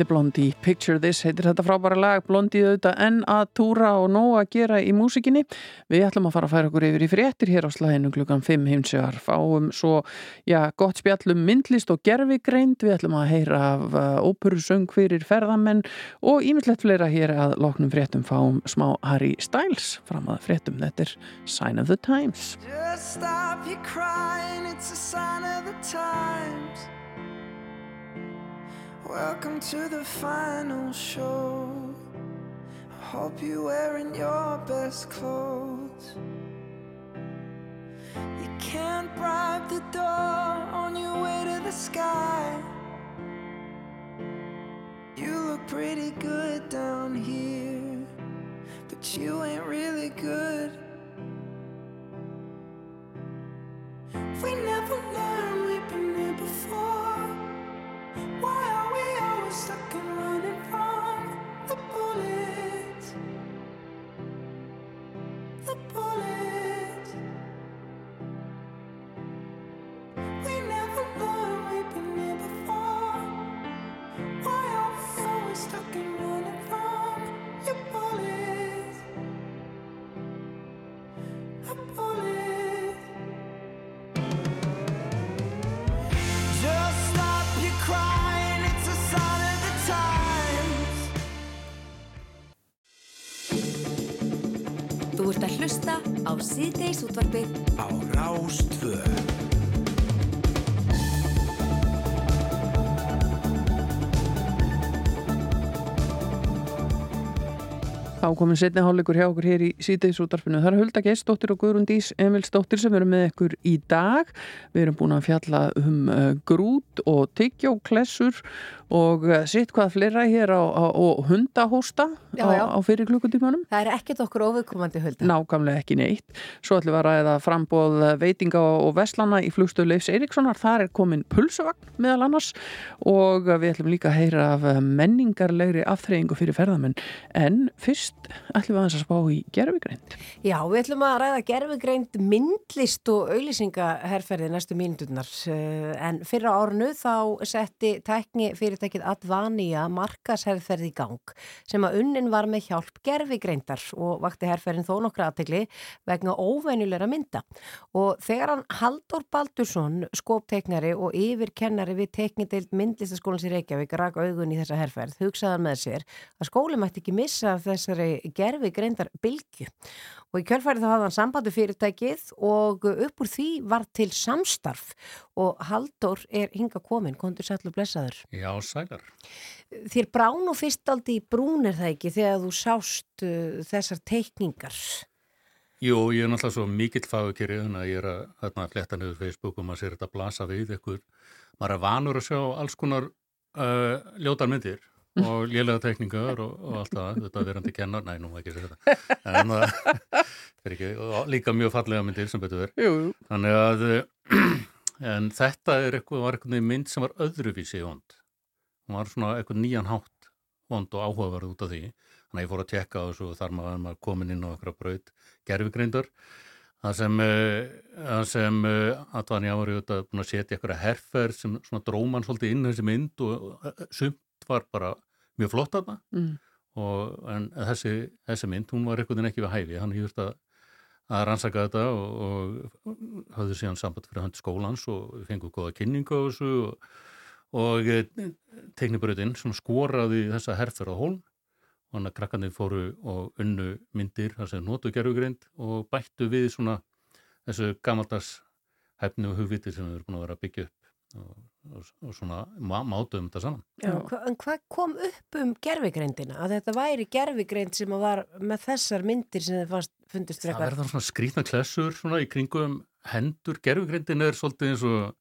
Þetta er Blondie, Picture This heitir þetta frábæra lag, Blondie auðvitað enn að túra og nóg að gera í músikinni. Við ætlum að fara að færa okkur yfir í fréttir hér á slæðinu klukkan 5 heimsögar fáum svo, já, gott spjallum myndlist og gerfigreind, við ætlum að heyra af uh, óperusöng fyrir ferðamenn og ímyndlegt fleira hér að loknum fréttum. Fáum smá Harry Styles fram að fréttum, þetta er Sign of the Times. Just stop your crying, it's a sign of the times. Welcome to the final show. I hope you're wearing your best clothes. You can't bribe the door on your way to the sky. You look pretty good down here, but you ain't really good. We never learned á síðdeis útvarpið Á Rástfö. Ákomin setni hálfleikur hjá okkur hér í síðdeisútarfinu. Það er Hulda Geistóttir og Guðrún Dís Emilsdóttir sem eru með ykkur í dag. Við erum búin að fjalla um uh, grút og tyggjóklessur og uh, sitt hvað fleira hér á, á, og hundahósta Já, á, já. á fyrir klukkutímanum. Það er ekkert okkur óviðkomandi hulda. Nákvæmlega ekki neitt. Svo ætlum við að ræða frambóð veitinga og veslana í flugstöð Leifs Eiríkssonar. Þar er komin pulsuvagn meðal annars og við ætlum líka að heyra af menningarlegri afþreyingu fyrir ferðamenn. En fyrst ætlum við að spá í gerfigreind. Já, við ætlum að ræða gerfugreind myndlist og auðlýsingaherferði næstu mínuturnar. Eh, En fyrra árnu þá setti tækni fyrirtækið Advania markasherferð í gang sem að unnin var með hjálp gerfigreindar og vakti herferðin þó nokkra aðtegli vegna óvenjulegra mynda. Og þegar hann Haldur Baldursson, skópteiknari og yfirkennari við teknideild myndlistaskólans í Reykjavík rak augun í þessa herferð, hugsaðan með sér að skóli mætti ekki missa af þessari gerfi greindar bylgju. Og í kjölfærið þá hafði hann sambandi fyrirtækið og upp úr því var til samstarf og Haldur er hinga komin, kontur sætlu blessaður. Já, sælar. Þér brán og fyrst aldrei brún er það ekki þegar þú sást uh, þessar teikningar. Jú, ég er náttúrulega svo mikill fagukeri þannig að ég er að, þarna, að fletta niður Facebook og maður sér þetta blasa við ykkur. Maður er vanur að sjá alls konar uh, ljótar myndir og lélega tekningar og, og allt það, þetta verandi kennar, næ, nú ekki segja þetta, en það er ekki, líka mjög fallega myndir sem betur jú. Þannig að, eh, en þetta er eitthvað, var eitthvað mynd sem var öðruvísi vond. Hún var svona eitthvað nýjan hátt vond og áhugaverð út af því. Þannig að ég fór að tekka og þar maður maður komin inn á eitthvað braut gerfigreindar. Það sem, eh, það sem ári auðvitað búin að setja eitthvað herferð sem svona dróman svolítið inn þessi mynd og sumt var bara mjög flott að það. Mm. Og, en þessi, þessi mynd, hún var eitthvað ekki við hæfi. Hann hefur að að rannsaka þetta og, og hafði síðan samband fyrir hönd skólans og við fengum góða kynningu á þessu og, og teknibröðin sem skoraði þessa herfer á hólm og hann að krakkarnir fóru og unnu myndir þar sem notu gerfugreind og bættu við svona þessu gamaldags hefni og hugviti sem við erum búin að vera að byggja upp og, og, og svona má, mátu um þetta saman. Já. En hvað kom upp um gerfigreindina? Að þetta væri gerfigreind sem var með þessar myndir sem þið fannst fundist Það frekar? verður svona skrýtna klessur svona í kringum hendur. Gerfugreindin er svolítið eins og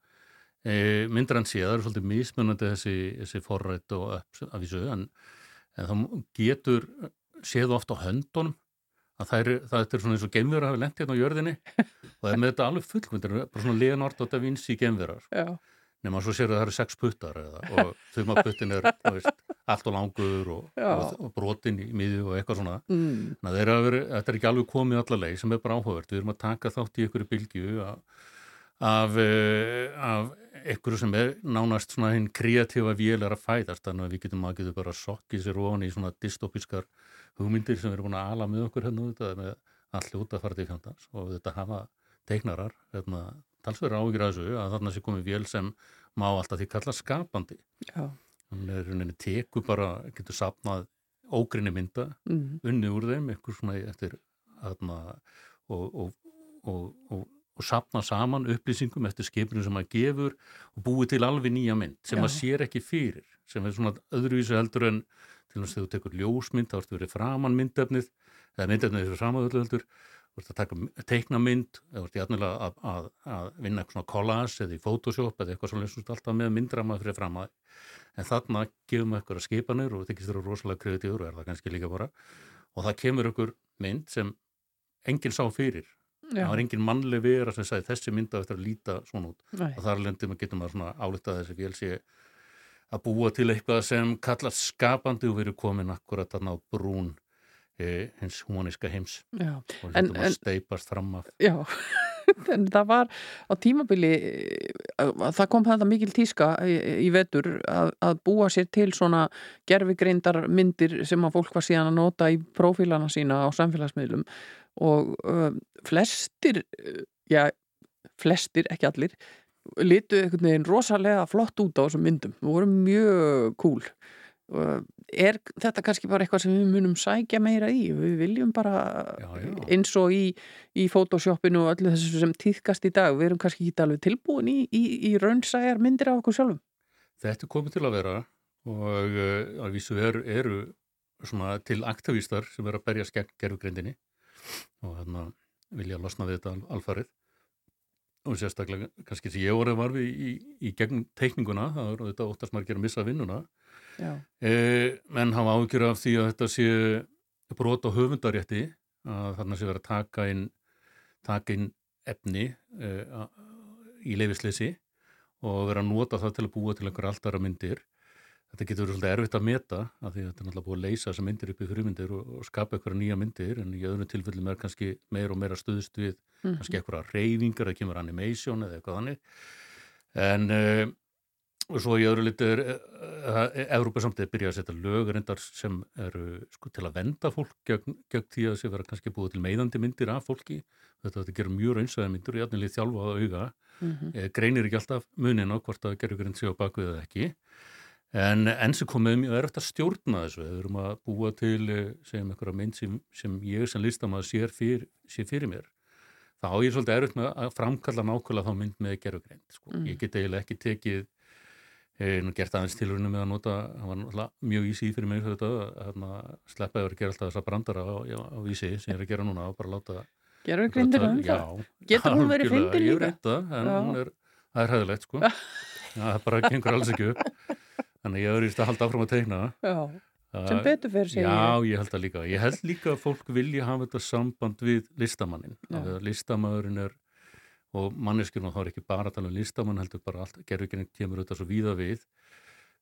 e, myndir hann sé, það er svolítið mismunandi þessi, þessi forrætt og upp af þessu en, en það getur séð oft á höndunum að það er, það er svona eins og gemverðar hafi lent hérna á jörðinni og það er með þetta alveg fullmyndir, bara svona Leonardo da Vinci gemverðar Já. Nema svo sér að það eru sex puttar eða, og þumaputtin er veist, allt og langur og, og, og brotin í miðju og eitthvað svona Mm. Þannig að þeir hafa verið- þetta er ekki alveg komið alla leið sem er bara áhugavert. Við erum að taka þátt í ykkur bylgju af, af, eh, af ykkur sem er nánast svona hinn kreatífa vél er að fæðast þannig að við getum að getum bara sokkið sér ofan í svona dystopískar hugmyndir sem erum búin að ala með okkur hérna með út að fara til fjandans og þetta hafa teiknarar hérna, talsverður áhugir að þessu að þarna sé komið vél sem má alltaf því kalla skapandi. Já. Þannig er rauninni teku bara, getur sapnað ógrinni mynda Mm. unnið úr þeim, eitthvað svona eftir aðna, og, og, og, og, og sapna saman upplýsingum eftir skipinu sem maður gefur og búið til alveg nýja mynd sem maður sér ekki fyrir, sem er svona öðruvísu heldur en til þess að þú tekur ljósmynd, þá ertu verið framan myndefnið eða myndefnið fyrir framan öllu heldur þú ert að taka teikna mynd eða þú ert jætnilega að, að, að vinna eitthvað svona collage eða í Photoshop eða eitthvað svona alltaf með myndrama fyrir fram að en þarna gefum við eitthvað skipanir og þykist þér rosalega kreatífur og er það kannski líka bara og það kemur ykkur mynd sem enginn sá fyrir Já. það var enginn mannleg vera sem sagði þessi mynd á eftir að líta svona út Nei. og þar lendum við getum að svona álita þessi vél sé að búa til eitthvað sem kallast skapandi og erum komin akkurat þarna á brún hins humaníska heims Já. og þetta en- að steipast fram af Já, en það var á tímabili, það kom þetta mikil tíska í, í vetur að, að búa sér til svona gerfigreindar myndir sem að fólk var síðan að nota í prófílana sína á samfélagsmiðlum og uh, flestir, já, flestir, ekki allir, litu einhvern veginn rosalega flott út á þessum myndum, það voru mjög cool. Er þetta kannski bara eitthvað sem við munum sækja meira í við viljum bara Já, já. eins og í, í Photoshopinu og öllu þessu sem týðkast í dag við erum kannski ekki alveg tilbúin í, í, í raunsæjar myndir af okkur sjálfum Þetta er komið til að vera og uh, að vísu eru, eru svona til aktivistar sem er að berjast gegn gerfugrindinni og hérna vilja losna við þetta al- alfarið og sérstaklega kannski sem ég voru var við í, í gegn teikninguna, það er þetta óttast margir að missa vinnuna. E, menn hafa ágjur af því að þetta sé brot á höfundarétti að þarna sé verið að taka inn taka inn efni e, a- í leifisleysi og vera að nota það til að búa til einhver alltara myndir. Þetta getur verið svolítið erfitt að meta af því að þetta er náttúrulega búið að leysa þessar myndir upp í frumyndir og, og skapa einhverja nýja myndir en í öðrum tilfellum er kannski meira og meira stuðst við Mhm. kannski einhverja reyfingar, það kemur animation eða eitthvað þannig. En uh, og svo í öðru liti er uh, Európa samtíð byrja að setja lög reyndar sem eru sko, til að venda fólk gegn, gegn því að sé vera kannski búið til meiðandi myndir af fólki þetta, þetta gerir mjög raunsæða myndir og játnilega þjálfa á auga Mhm. eh, greinir ekki alltaf munin á hvort að gerðugrind sé á bakvið eða ekki en sem komið mjög erfitt að stjórna þessu við erum að búa til eh, segjum einhverja mynd sem, sem ég sem listamæður sér fyr, sé fyrir mér þá ég svolítið erfitt með að framkalla nákvæmlega þá mynd með gerðugrind sko. Mm. ég get eiginlega ekki tekið eh, nú gert aðeins tilurinu með að nota það var náttúrulega mjög ísi fyrir mig þetta, að sleppa yfir að gera alltaf þessa brandara á, á, á vísi sem ég er að gera núna og bara láta Gervigreindin um Já, það? Getur hún verið Ég líka? það, er, það er hæðilegt sko. Já, það bara gengur alls ekki upp. Þannig ég íst að halda áfram að teikna. Já, Það- sem betur fyrir sig Já, ég held það líka. Ég held líka að fólk vilja hafa þetta samband við listamannin. Að listamæðurinn er, og manneskjurna þá er ekki bara að tala um listamann, heldur bara allt, gerðuginn kemur þetta svo víða við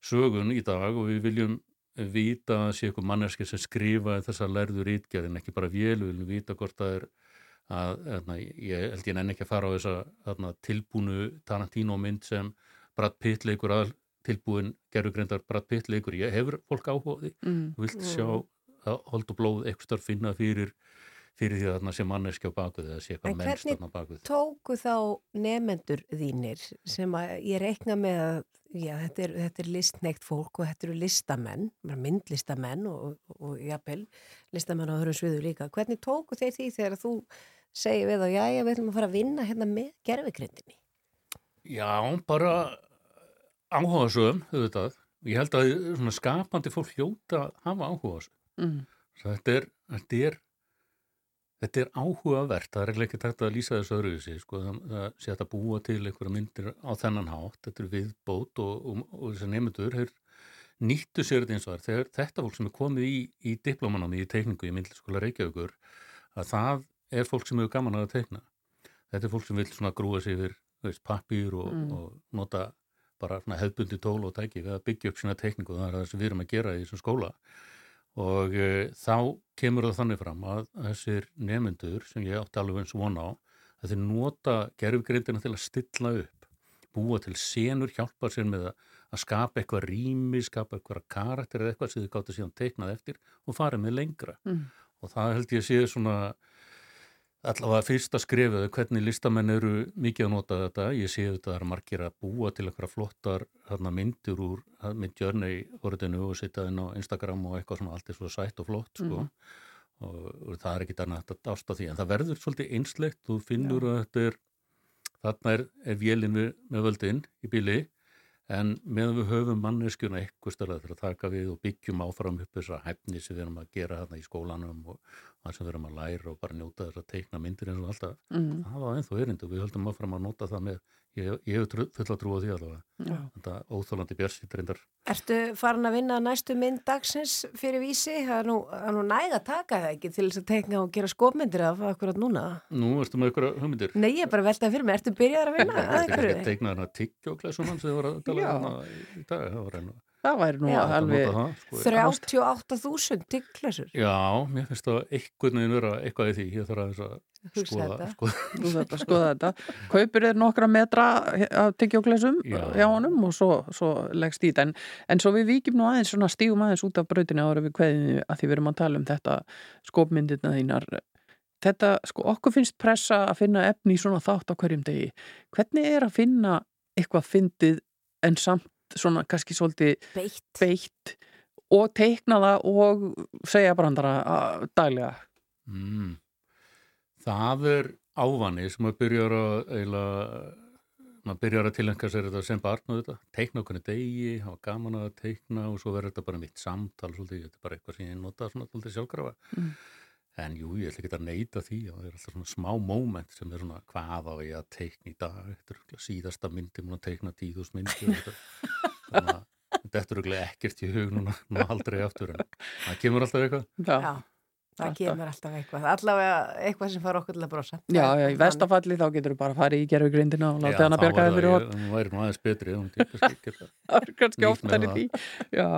sögun í dag og við viljum vita að sé eitthvað manneski sem skrifa þessa lærður ítgerðin, ekki bara vél, við viljum vita hvort það er að, þarna, ég held ég nenni ekki að fara á þessa þarna, tilbúnu Tarantino mynd sem Brad Pitt leikur að tilbúin gerðugrindar Brad Pitt leikur ég hefur fólk áhuga á því Mm. vilt sjá hold og blóð eitthvað starf finna fyrir, fyrir því að þarna sé manneski á bakvið eða sé En eitthvað mennst hvernig þarna á bakvið tóku þá nefendur þínir sem að ég reikna með að já, þetta er, þetta er listneikt fólk og þetta eru listamenn, bara myndlistamenn og, og, og jafnvel listamenn á öðrum sviðu líka. Hvernig tóku þeir því þegar þú segir við þá, já, við ætlum að fara að vinna hérna með gerfigrindinni? Já, bara áhuga sögum, auðvitað. Ég held að svona skapandi fólk hljóta að hafa áhuga sögum. Mm. Þetta er, þetta er, þetta er áhugavert, það er ekki takt að lýsa þessu öðruvísi, sko, það, sé að búa til einhverja myndir á þennan hátt, þetta er viðbót og, og, og þessi nefndur nýttu sér þetta eins og það er þetta fólk sem er komið í, í diplomanámi í teikningu í myndliskóla Reykjavíkur, að það er fólk sem hefur gaman að teikna. Þetta er fólk sem vil svona grúa sig yfir pappír og, Mm. og nota bara svona hefðbundi tól og tæki við að byggja upp sína teikningu það er það sem við erum að gera í þessum skóla og e, þá kemur það þannig fram að þessir nefnendur sem ég átti alveg eins von á að þeir nota gerfgrindina til að stilla upp búa til senur, hjálpa sér með að, að skapa eitthvað rými, skapa eitthvað karakter eða eitthvað sem þið gáttu síðan teiknað eftir og farið með lengra Mm. og það held ég að sé svona allavega fyrsta skrifið hvernig listamenn eru mikið að nota þetta ég sé þetta er margir að búa til eitthvað flottar hérna, myndir úr með Journey orðinu og setja inn á Instagram og eitthvað svona allt er svo sætt og flott sko. Mhm. og, og það er ekki annað að ásta því en það verður svolítið einslegt þú finnur að þetta er þarna er, er vélinn við, með völdin í bíli en meðan við höfum manneskjuna eitthvað stærlega til að taka við og byggjum áfram upp þessa hæfni sem við erum að gera þarna í skólanum og það sem við erum að læra og bara njóta þess að teikna myndir eins og alltaf Mm. það var ennþá erindu og við höldum áfram að nota það með ég, ég hef trú- fulla trú á því allavega Já. þetta óþólandi björnsýtt reyndar Ertu farin að vinna næstu mynd dagsins fyrir vísi? Það er nú, það er nú næg að taka það ekki til þess að teikna og gera skopmyndir af akkurat núna. Nú, erstu með ykkur hugmyndir? Nei, ég er bara að veltaði fyrir mig. Ertu byrjaðar að vinna að einhverju? ekki teiknað hérna tiggjóklæsumann sem þið voru að tala um hana í dag það væri nú Já. alveg sko. 38.000 tiggklössur. Já, mér finnst það einhvern veginn vera eitthvað í því ég þarf aðeins að Hugsa skoða, þetta. skoða. Að skoða þetta. Kaupir er nokkra metra af tyggjóklesum Já. hjá honum og svo, svo leggst í þetta. En, en svo við víkjum nú aðeins, svona stígum aðeins út af brautinu ára við kveðinu að því við erum að tala um þetta skopmyndirna þínar. Þetta, sko, okkur finnst pressa að finna efni í svona þátt á hverjum degi. Hvernig er að finna eitthvað fyndið en samt svona kannski svolítið Beitt. beitt og teikna það og segja brandara að, daglega? Mm. Það er ávani sem að byrja að eiginlega maður byrjar að tilengja sér þetta sem barn og þetta, teikna okkur degi, hafa gaman að teikna og svo verður þetta bara mitt samtal svolítið, þetta er bara eitthvað sem ég nota svona svolítið sjálfkrafa. Mm. En jú, ég ætla ekki að neyta því og það er alltaf svona smá moment sem er svona hvað á ég að teikna í dag, þetta er örugglega síðasta myndi múin að teikna tíðus myndi þannig að þetta er örugglega ekkert í hug núna, núna aldrei aftur en það kemur alltaf eitthvað. Já, það kemur alltaf eitthvað. Allavega eitthvað sem fara okkur til að brosa. Já, já, í vestafalli þá getur þú bara að fara í gerfugrindina og láta hann að bjarga þér fyrir hot. hot. Það væri nú aðeins betri, Það er kannski oftar í því. Já,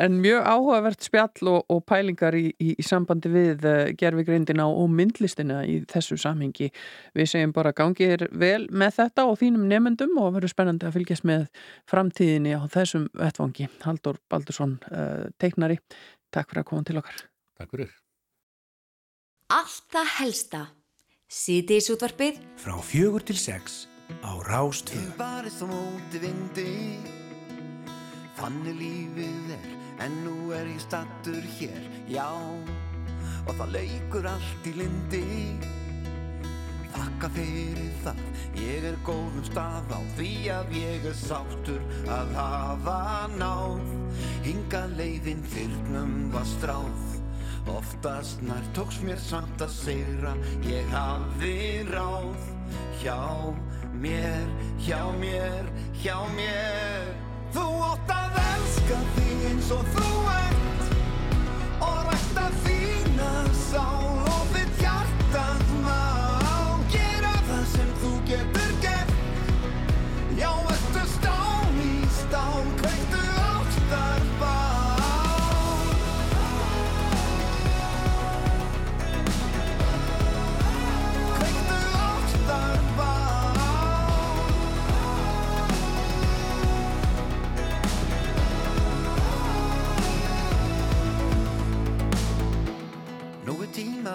en mjög áhugavert spjall og, og pælingar í, í, í sambandi við uh, gerfugrindina og myndlistina í þessu samhengi. Við segjum bara gangið vel með þetta og þínum nemyndum og verður spennandi að fylgjast með framtíðinni á þessum vettvangi. Haldur Baldursson, uh, teiknari, takk fyrir að koma til okkar. Takk fyrir. Allt það helsta. Síðdeis útvarpið Frá fjögur til sex á Rástvö. Barist á móti vindi. Þannig lífið er En nú er ég stattur hér. Já Og það leikur allt í lindi Þakka fyrir það Ég er góðum stað á Því að ég er sáttur Að hafa náð. Hinga leiðin þyrnum var stráð Oftast nær tóks mér samt að segra Ég hafði ráð Hjá mér, hjá mér, hjá mér. Þú átt að elska þig eins og þú ert Og rækta þína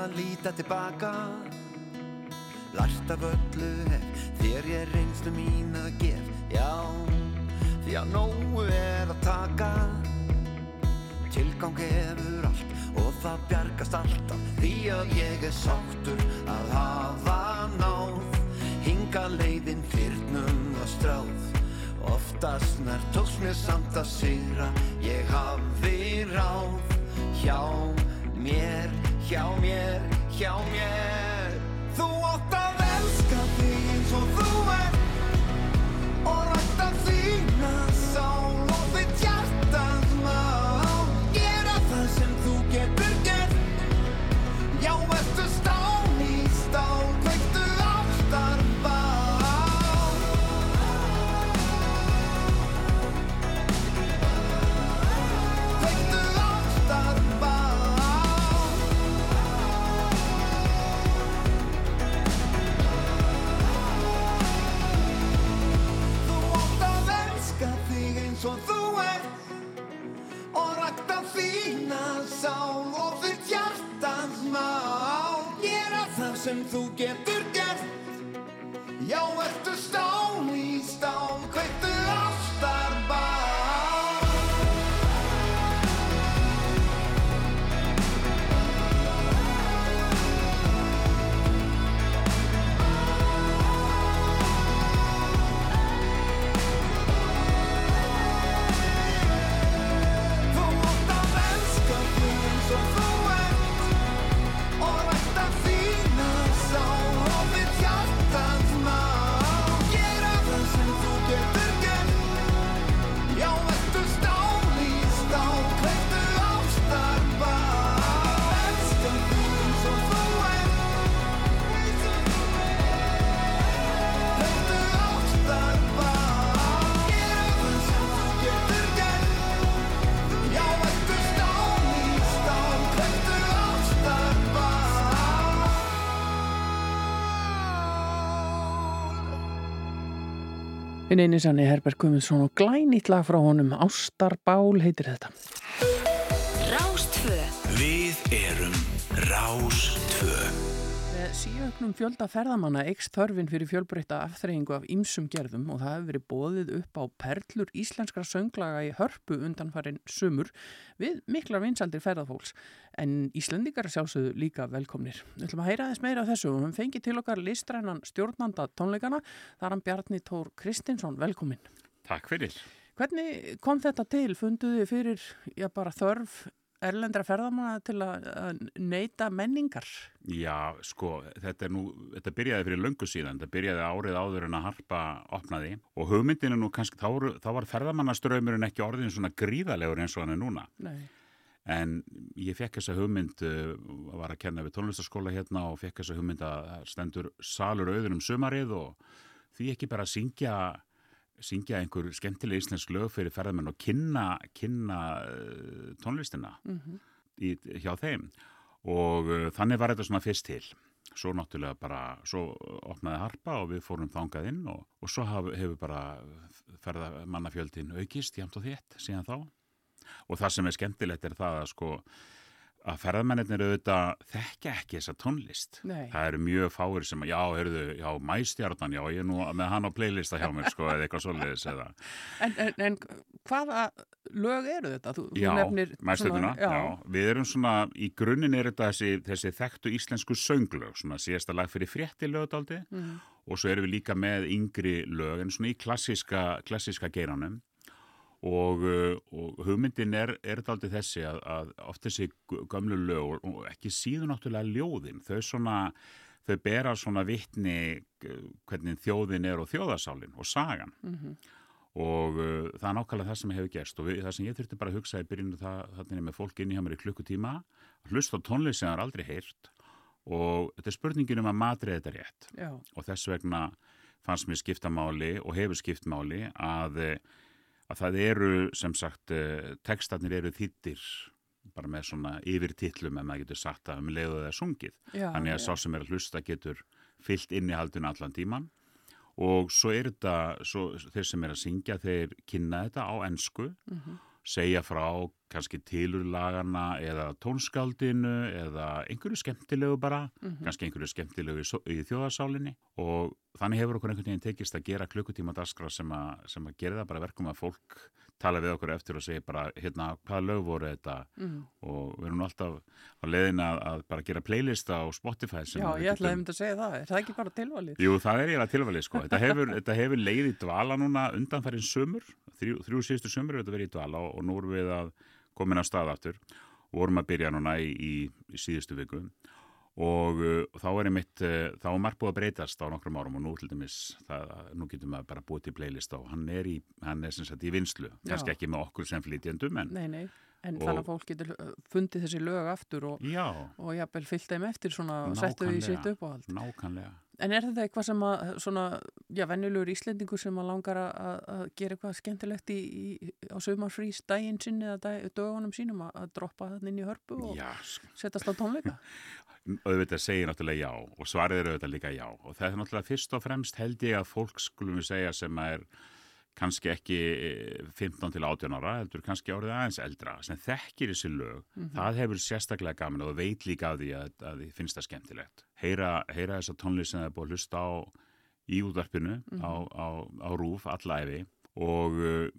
að líta tilbaka. Lært af öllu hef Þér ég reynslu mín að gef Já, því að nógu er að taka. Tilgang hefur allt Og það bjargast alltaf. Því að ég er sáttur að hafa náð. Hinga leiðin fyrnum að stráð. Oftast nær tóks mér samt að sigra. Ég hafi ráð Hjá mér, hjá mér, hjá mér. Þú átt að elska þig sál og þitt hjartans mál Gera það sem þú getur gert. Já, ertu stál Hinn eini sannig Herbert Guðmundsson og glænýtt lag frá honum Ástarbál heitir þetta. Síauknum fjölda ferðamanna eikst þörfin fyrir fjölbreytta afþreyingu af ýmsum gerðum og það hefur verið bóðið upp á perlur íslenskra sönglaga í hörpu undanfarin sumur við miklar vinsaldir ferðafólks. En Íslendingar sjálfsögðu líka velkomnir. Við ætlum að heyra þess meira af þessu og við fengið til okkar listrænan stjórnanda tónleikana. Það er hann Bjarni Tór Kristinsson, velkomin. Takk fyrir. Hvernig kom þetta til? Funduði fyrir já, bara þörf erlendra ferðamanna til að neyta menningar? Já, sko, þetta er nú, þetta byrjaði fyrir löngu síðan, þetta byrjaði árið áður en að harpa opnaði og hugmyndinu nú kannski, þá, þá var ferðamannaströymurinn ekki orðin svona gríðalegur eins og hann er núna. Nei. En ég fekk þessa hugmynd, uh, var að kenna við tónlistaskóla hérna og fekk þessa hugmynd að stendur salur auður um sumarið og því ekki bara að syngja, syngja einhver skemmtileg íslensk lög fyrir ferðamenn og kynna, kynna uh, tónlistina Mhm. í, hjá þeim og uh, þannig var þetta svona fyrst til. Svo náttúrulega bara, svo opnaði harpa og við fórum þangað inn og, og svo haf, hefur bara ferðamannafjöldin aukist jæmt og þétt síðan þá. Og það sem er skemmtilegt er það að sko að ferðamennir auðvitað þekka ekki þessa tónlist. Nei. Það eru mjög fáir sem, að, já, heyrðu, já, mæstjarnan, já, ég er nú með hann á playlista hjá mér, sko, eða eitthvað svoleiðis, eða, En, en, en hvaða lög eru þetta? Þú, já, mæstjarnuna, svona- já. við erum svona, í grunninn er þetta þessi, þessi þekktu íslensku sönglög, svona síðasta lag fyrir frétti lögadaldi, Mhm. og svo erum við líka með yngri lög, en svona í klassíska, klassíska geiranum, og, uh, og hugmyndin er, er þetta aldrei þessi að, að oft þessi gömlu lög og- ekki síðan náttúrulega ljóðin, þau svona þau bera svona vitni uh, hvernig þjóðin er og þjóðasálin og sagan Mhm. og uh, það er nákvæmlega það sem hefur gerst og við, það sem ég þurfti bara að hugsa í byrjunu það, þannig með fólk inn í hjá mér í klukkutíma að hlusta á tónlist sem það er aldrei heyrt og þetta er spurningin um að matrið þetta rétt Já. og þess vegna fannst mér skiptamáli og hefur skiptmáli að, eh, að það eru sem sagt eh, textarnir eru þýttir bara með svona yfirtitlum ef maður getur sagt það um leiðu það sungið Já, þannig að já. sá sem er að hlusta getur fyllt innihaldinu allan tíman og svo er þetta svo, þeir sem er að syngja þeir kynna þetta á ensku Mhm. Segja frá kannski tilurlagana eða tónskaldinu eða einhverju skemmtilegu bara, Mhm. kannski einhverju skemmtilegu í, í þjóðarsálinni og þannig hefur okkur einhvern veginn tekist að gera klukkutíma daskra sem, sem að gera það bara verkum að fólk tala við okkur eftir og segja bara hérna hvaða lög voru þetta Mhm. og við erum alltaf á leiðin að, að bara gera playlista á Spotify Já, að ég ætlaði getum- einmitt að segja það. Er það ekki bara tilvalið? Jú, það er eiginlega tilvalið sko. Þetta hefur, þetta hefur leið í dvala núna undanfærin sömur, þrjú, þrjú síðustu sömur hefur þetta verið í dvala og, og nú erum við að komin að stað aftur og vorum að byrja núna í, í, í síðustu viku og uh, þá er einmitt, uh, þá er margt búið að breytast á nokkrum árum og nú til dæmis, það, nú getum við bara búið til playlist og hann er í, hann er sem sagt í vinslu, kannski ekki með okkur sem flytjendum en Nei, nei. En Og- þannig að fólk getur uh, fundið þessi lög aftur og, og jafnvel fyllt þeim eftir svona og settu því sitt uppáhald. Nákvæmlega. En er þetta eitthvað sem að svona, já, venjulegur Íslendingur sem að langar að, að- gera eitthvað skemmtilegt í, í, á sömarfrís daginn sinni eða dag, dögunum sínum að, að droppa þannig inn í hörpu og Já, setjast á tónleika? auðvitað segir náttúrulega já og svarið er auðvitað líka já og það er náttúrulega fyrst og fremst held ég að fólk skulum við segja sem er kannski ekki eh, 15 til 18 ára heldur kannski árið aðeins eldra sem þekkir þessi lög, Mhm. það hefur sérstaklega gaman og veit líka af því að, að því finnst það skemmtilegt. Heyra, heyra þessa tónlist sem það er búið að hlusta á í útvarpinu Mhm. á, á, á rúf allæfi og uh,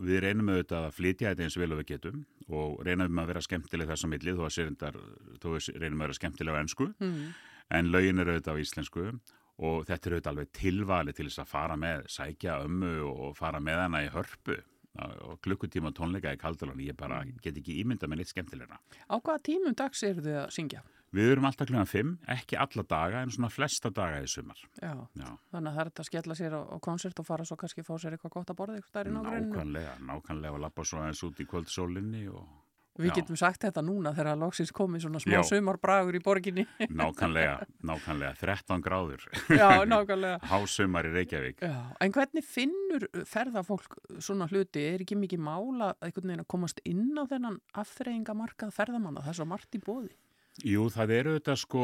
við reynum auðvitað að flytja þetta eins vel og við getum og reynum að vera skemmtileg þess að milli þó að sérindar, að reynum að vera skemmtileg á ennsku Mhm. en lögin eru auðvitað á íslensku og þetta er auðvitað alveg tilvali til þess að fara með, sækja ömmu og fara með hana í hörpu og klukkutíma tónleika í Kaldalón ég bara get ekki ímynda með neitt skemmtilegra Á hvaða tímum dags eru þið að syngja? Við erum alltaf klukkan 5, ekki alla daga en svona flesta daga í sumar Já. Já. Þannig að það er þetta að skella sér á, á konsert og fara svo kannski að fá sér eitthvað gott að borða. Nákvæmlega, nákvæmlega og lappa svo aðeins út í kvöldsólinni og Við Já. getum sagt þetta núna þegar að loksins komið svona smá Já. sumarbragur í borginni. nákvæmlega, nákvæmlega 13 gráður Já, nákvæmlega. Hásumar í Reykjavík Já, en hvernig finnur ferðafólk svona hluti? Er ekki mikið mála að komast inn á þennan afþreyingamarkað ferðamanna? Það er svo margt í bóði. Jú, það eru þetta sko,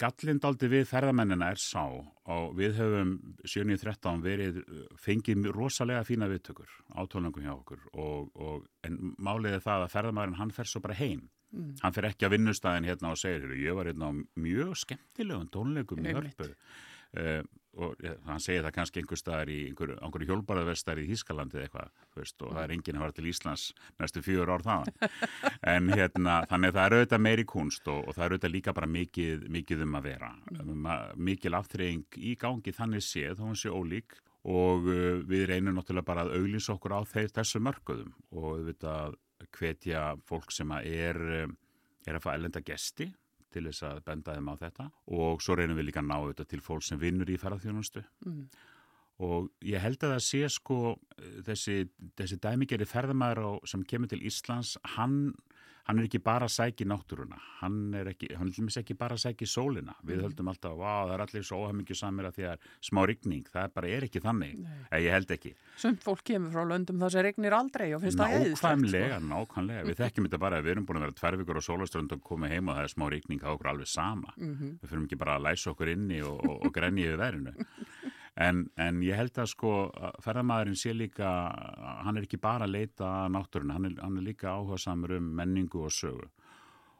gallindaldi við ferðamennina er sá og við höfum 7.13 verið, uh, fengið rosalega fína viðtökur á tónlengum hjá okkur og, og en málið er það að ferðamæðurinn hann fer svo bara heim Mm. Hann fer ekki að vinnustæðin hérna og segir, "Heyrðu, ég var hérna á mjög skemmtilegum tónleikum í hörpu. Uh, og ja, hann segir það kannski einhver staðar í einhverju, einhverju hjólbaraðvestar í Þískalandi eða eitthvað, veist, og það er enginn að fara til Íslands næstu fjör ár þaðan. en hérna, þannig að það er auðvitað meiri kunst og, og það er auðvitað líka bara mikið, mikið um að vera. Um, að- mikil aftreying í gangi þannig séð, þá hún sé ólík og uh, við reynum náttúrulega bara að auglýsa okkur á þeir, þessu mörkuðum og auðvitað hvetja fólk sem að er, um, er að fá ellenda gesti til þess að benda þeim á þetta og svo reynum við líka að ná þetta til fólk sem vinnur í ferðarþjónustu Mm. og ég held að það sé sko þessi, þessi dæmigeri ferðamæður á, sem kemur til Íslands hann, hann er ekki bara að sæki náttúruna hann er ekki, hann er ekki bara að sæki sólina, við Mhm. höldum alltaf wow, það er allir svo óhæmingju samir að því að er smá rigning, það bara er ekki þannig eða ég held ekki Sumt fólk kemur frá löndum þar sem regnir aldrei og finnst það eðislegt. Nákvæmlega, nákvæmlega. Við þekkjum þetta bara að við erum búin að vera tvær vikur á sólaströnd og koma heim og það er smá ríkning á okkur alveg sama. Mhm. Við fyrir ekki bara að læsa okkur inni og, og, og grenja yfir verinu. En, en ég held að sko að ferðamæðurinn sé líka, hann er ekki bara að leita að náttúruna, hann hann er líka áhuga samur um menningu og sögu.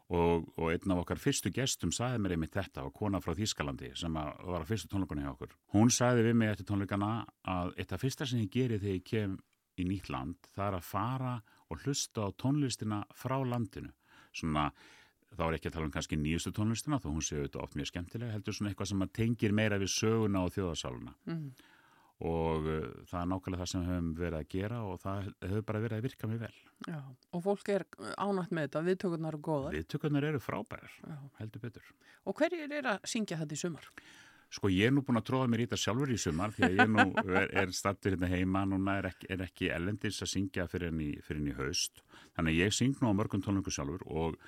Og, og einn af okkar fyrstu gestum sagði mér einmitt þetta og kona frá Þýskalandi sem að var á fyrstu tónleikunni hjá okkur. Hún sagði við mig eftir tónleikana að eitt af fyrsta sem ég geri þegar ég kem í nýtt land það er að fara og hlusta á tónlistina frá landinu. Svona, þá er ekki að tala um kannski nýjustu tónlistina þó hún séu þetta oft mjög skemmtilega, heldur svona eitthvað sem að tengir meira við söguna og þjóðasáluna Mm. og uh, það er nákvæmlega það sem við höfum verið að gera og það hefur bara verið að virka mjög vel. Já, og fólk er ánætt með þetta, viðtökurnar eru góðar. Viðtökurnar eru frábærar, Já. heldur betur. Og hverjir er að syngja þetta í sumar? Sko ég er nú búin að tróða mér í þetta sjálfur í sumar því að ég nú er, er stattur hérna heima núna er ekki, er ekki ellendis að syngja fyrir henni, haust þannig að ég syng nú á mörgum tónlingu sjálfur og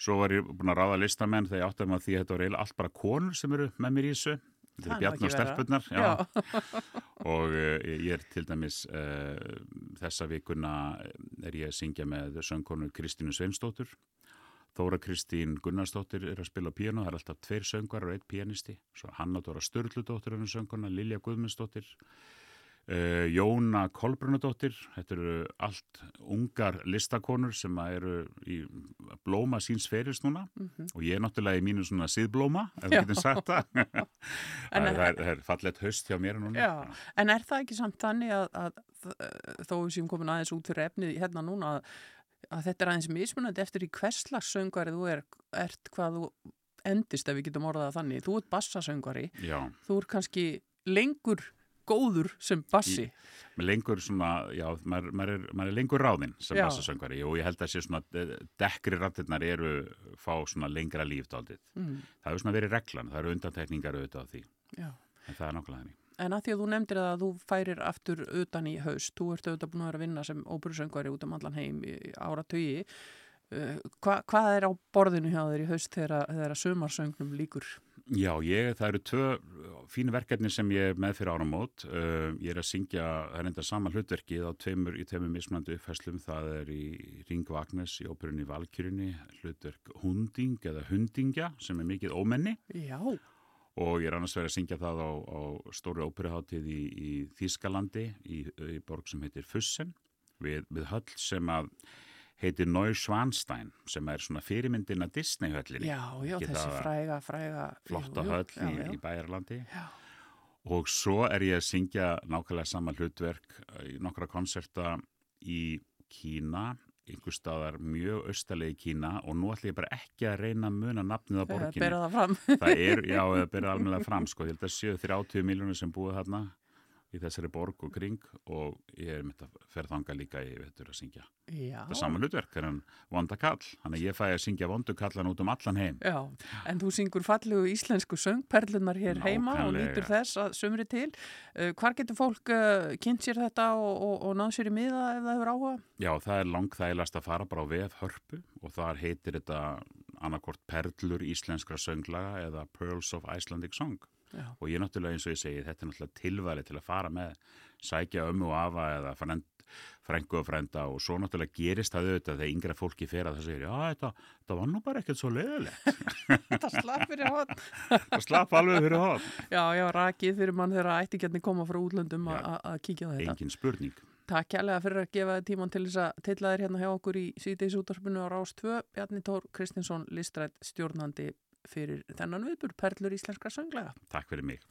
svo var ég búin að ráða listamenn þegar ég átti að maður því að þetta var eiginlega allt bara konur sem eru með mér í þessu. Þetta er Bjarn og stelpurnar Já. og ég er til dæmis uh, þessa vikuna er ég að syngja með söngkonu Kristínu Sveinsdóttur. Þóra Kristín Gunnarsdóttir er að spila á píano, það er alltaf tveir söngvar og einn píanisti, svo Hanna Dóra Sturludóttir er sönguna, Lilja Guðmundsdóttir uh, Jóna Kolbrunadóttir þetta eru allt ungar listakonur sem eru í blóma síns ferils núna Mhm. og ég er náttúrulega í mínu svona síðblóma ef við getum sagt það það, En- er- er, er fallet haust hjá mér núna Já, en er það ekki samt þannig að, að, þó séum komin aðeins út fyrir efnið hérna núna að, að þetta er aðeins mismunandi eftir í hverslagsöngvari þú er, ert hvað þú endist ef við getum orðað þannig. Þú ert bassasöngvari, Já. þú ert kannski lengur góður sem bassi. Lengur svona, já, maður, maður, er, maður er lengur ráðinn sem Já. bassasöngvari og ég held að sé svona eh, dekkri rættirnar eru fá svona lengra líf daldið. Mm. Það hefur svona verið reglan, það eru undantekningar auðvitað á því. Já. En það er nákvæmlega þannig. En að því að þú nefndir að þú færir aftur utan í haust, þú ert auðvitað búin að vera að vinna sem óperusöngvari út um allan heim í áratögi. Uh, hva, hvað er á borðinu hjá þér í haust þegar, þegar sumarsöngnum líkur? Já, ég, það eru tvö fínu verkefni sem ég með fyrir áramót. Uh, ég er að syngja, það er enda sama hlutverkið á tveimur, í tveimur mismunandi uppfæslum. Það er í Ring Vagnes í óperunni Valkyrjunni, hlutverk Hunding eða Hundingja sem er mikið ómenni. Já. Og ég er annars verið að syngja það á, á stóri óperuháttíð í, í Þískalandi í, í borg sem heitir Fussen við, við höll sem að heitir Neuschwanstein sem er svona fyrirmyndin að Disney-höllinni. Já, já, Ekki þessi fræga, fræga. flotta höll í, í Bæjarlandi Já. og svo er ég að syngja nákvæmlega sama hlutverk í nokkra konserta í Kína einhver staðar mjög austalegi í Kína og nú ætlum ég bara ekki að reyna að muna nafnið á borginni. bera það fram. það er, já, bera almennilega fram sko, ég held að séu 30 miljónir sem búið þarna í þessari borg og kring og ég er mitt að fer þanga líka í vettur að syngja. Já. Það er saman hlutverk, það er hann vonda kall, þannig að ég fæ að syngja vondu kallan út um allan heim. Já, en þú syngur fallegu íslensku söngperlunar hér heima og nýtur þess að sumri til. Uh, hvar getur fólk uh, kynnt sér þetta og, og, og náð sér í miða ef það hefur áhuga? Já, það er langþægilegast að fara bara á vef hörpu og þar heitir þetta annarkort Perlur íslenskra sönglaga eða Pearls of Icelandic Song. Já. Og ég náttúrulega eins og ég segi, þetta er náttúrulega tilvæli til að fara með, sækja ömmu og afa eða frengu og frenda og svo náttúrulega gerist það auðvitað þegar yngra fólki fer að það segir, já, þetta, þetta var nú bara ekkert svo leðilegt. Þetta slapp fyrir hot. það slapp alveg fyrir hot. Já, já, rakið fyrir mann þegar ættingjarnir koma frá útlöndum að- kíkja þetta. Engin spurning. Takk kærlega fyrir að gefa þið tíman til þess að teilla þér hérna hjá okkur í síðdeis útvarpinu á Rás 2. Bjarni Tór Kristinsson, listrætt stjórnandi fyrir þennan viðbur, Perlur Íslenskra sönglega. Takk fyrir mig.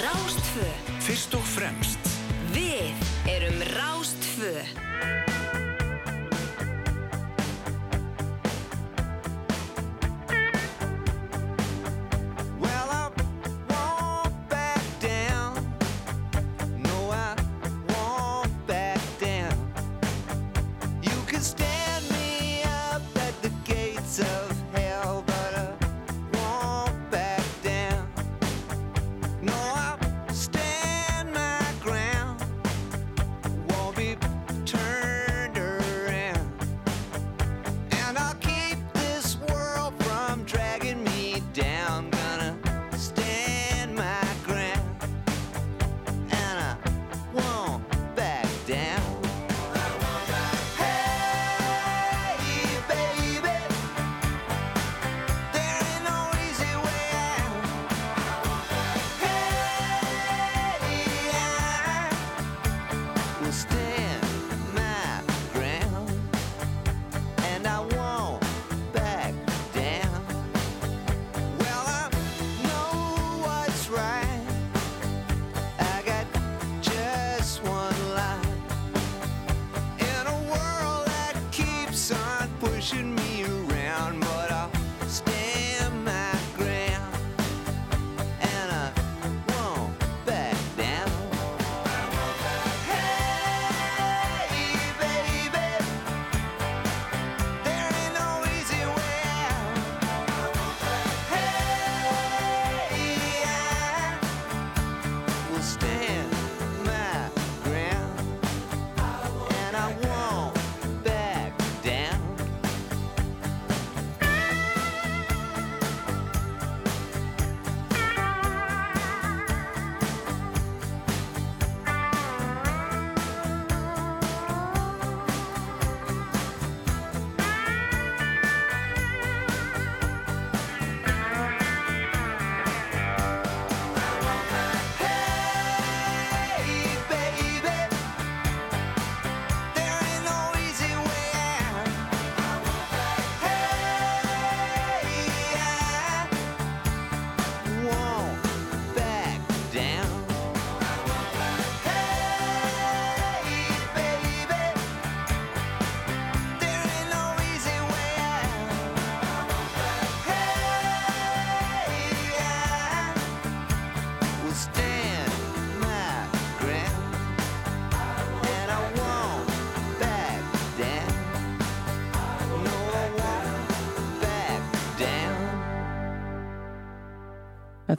Rástfö. Fyrst og fremst Við erum Rástfö.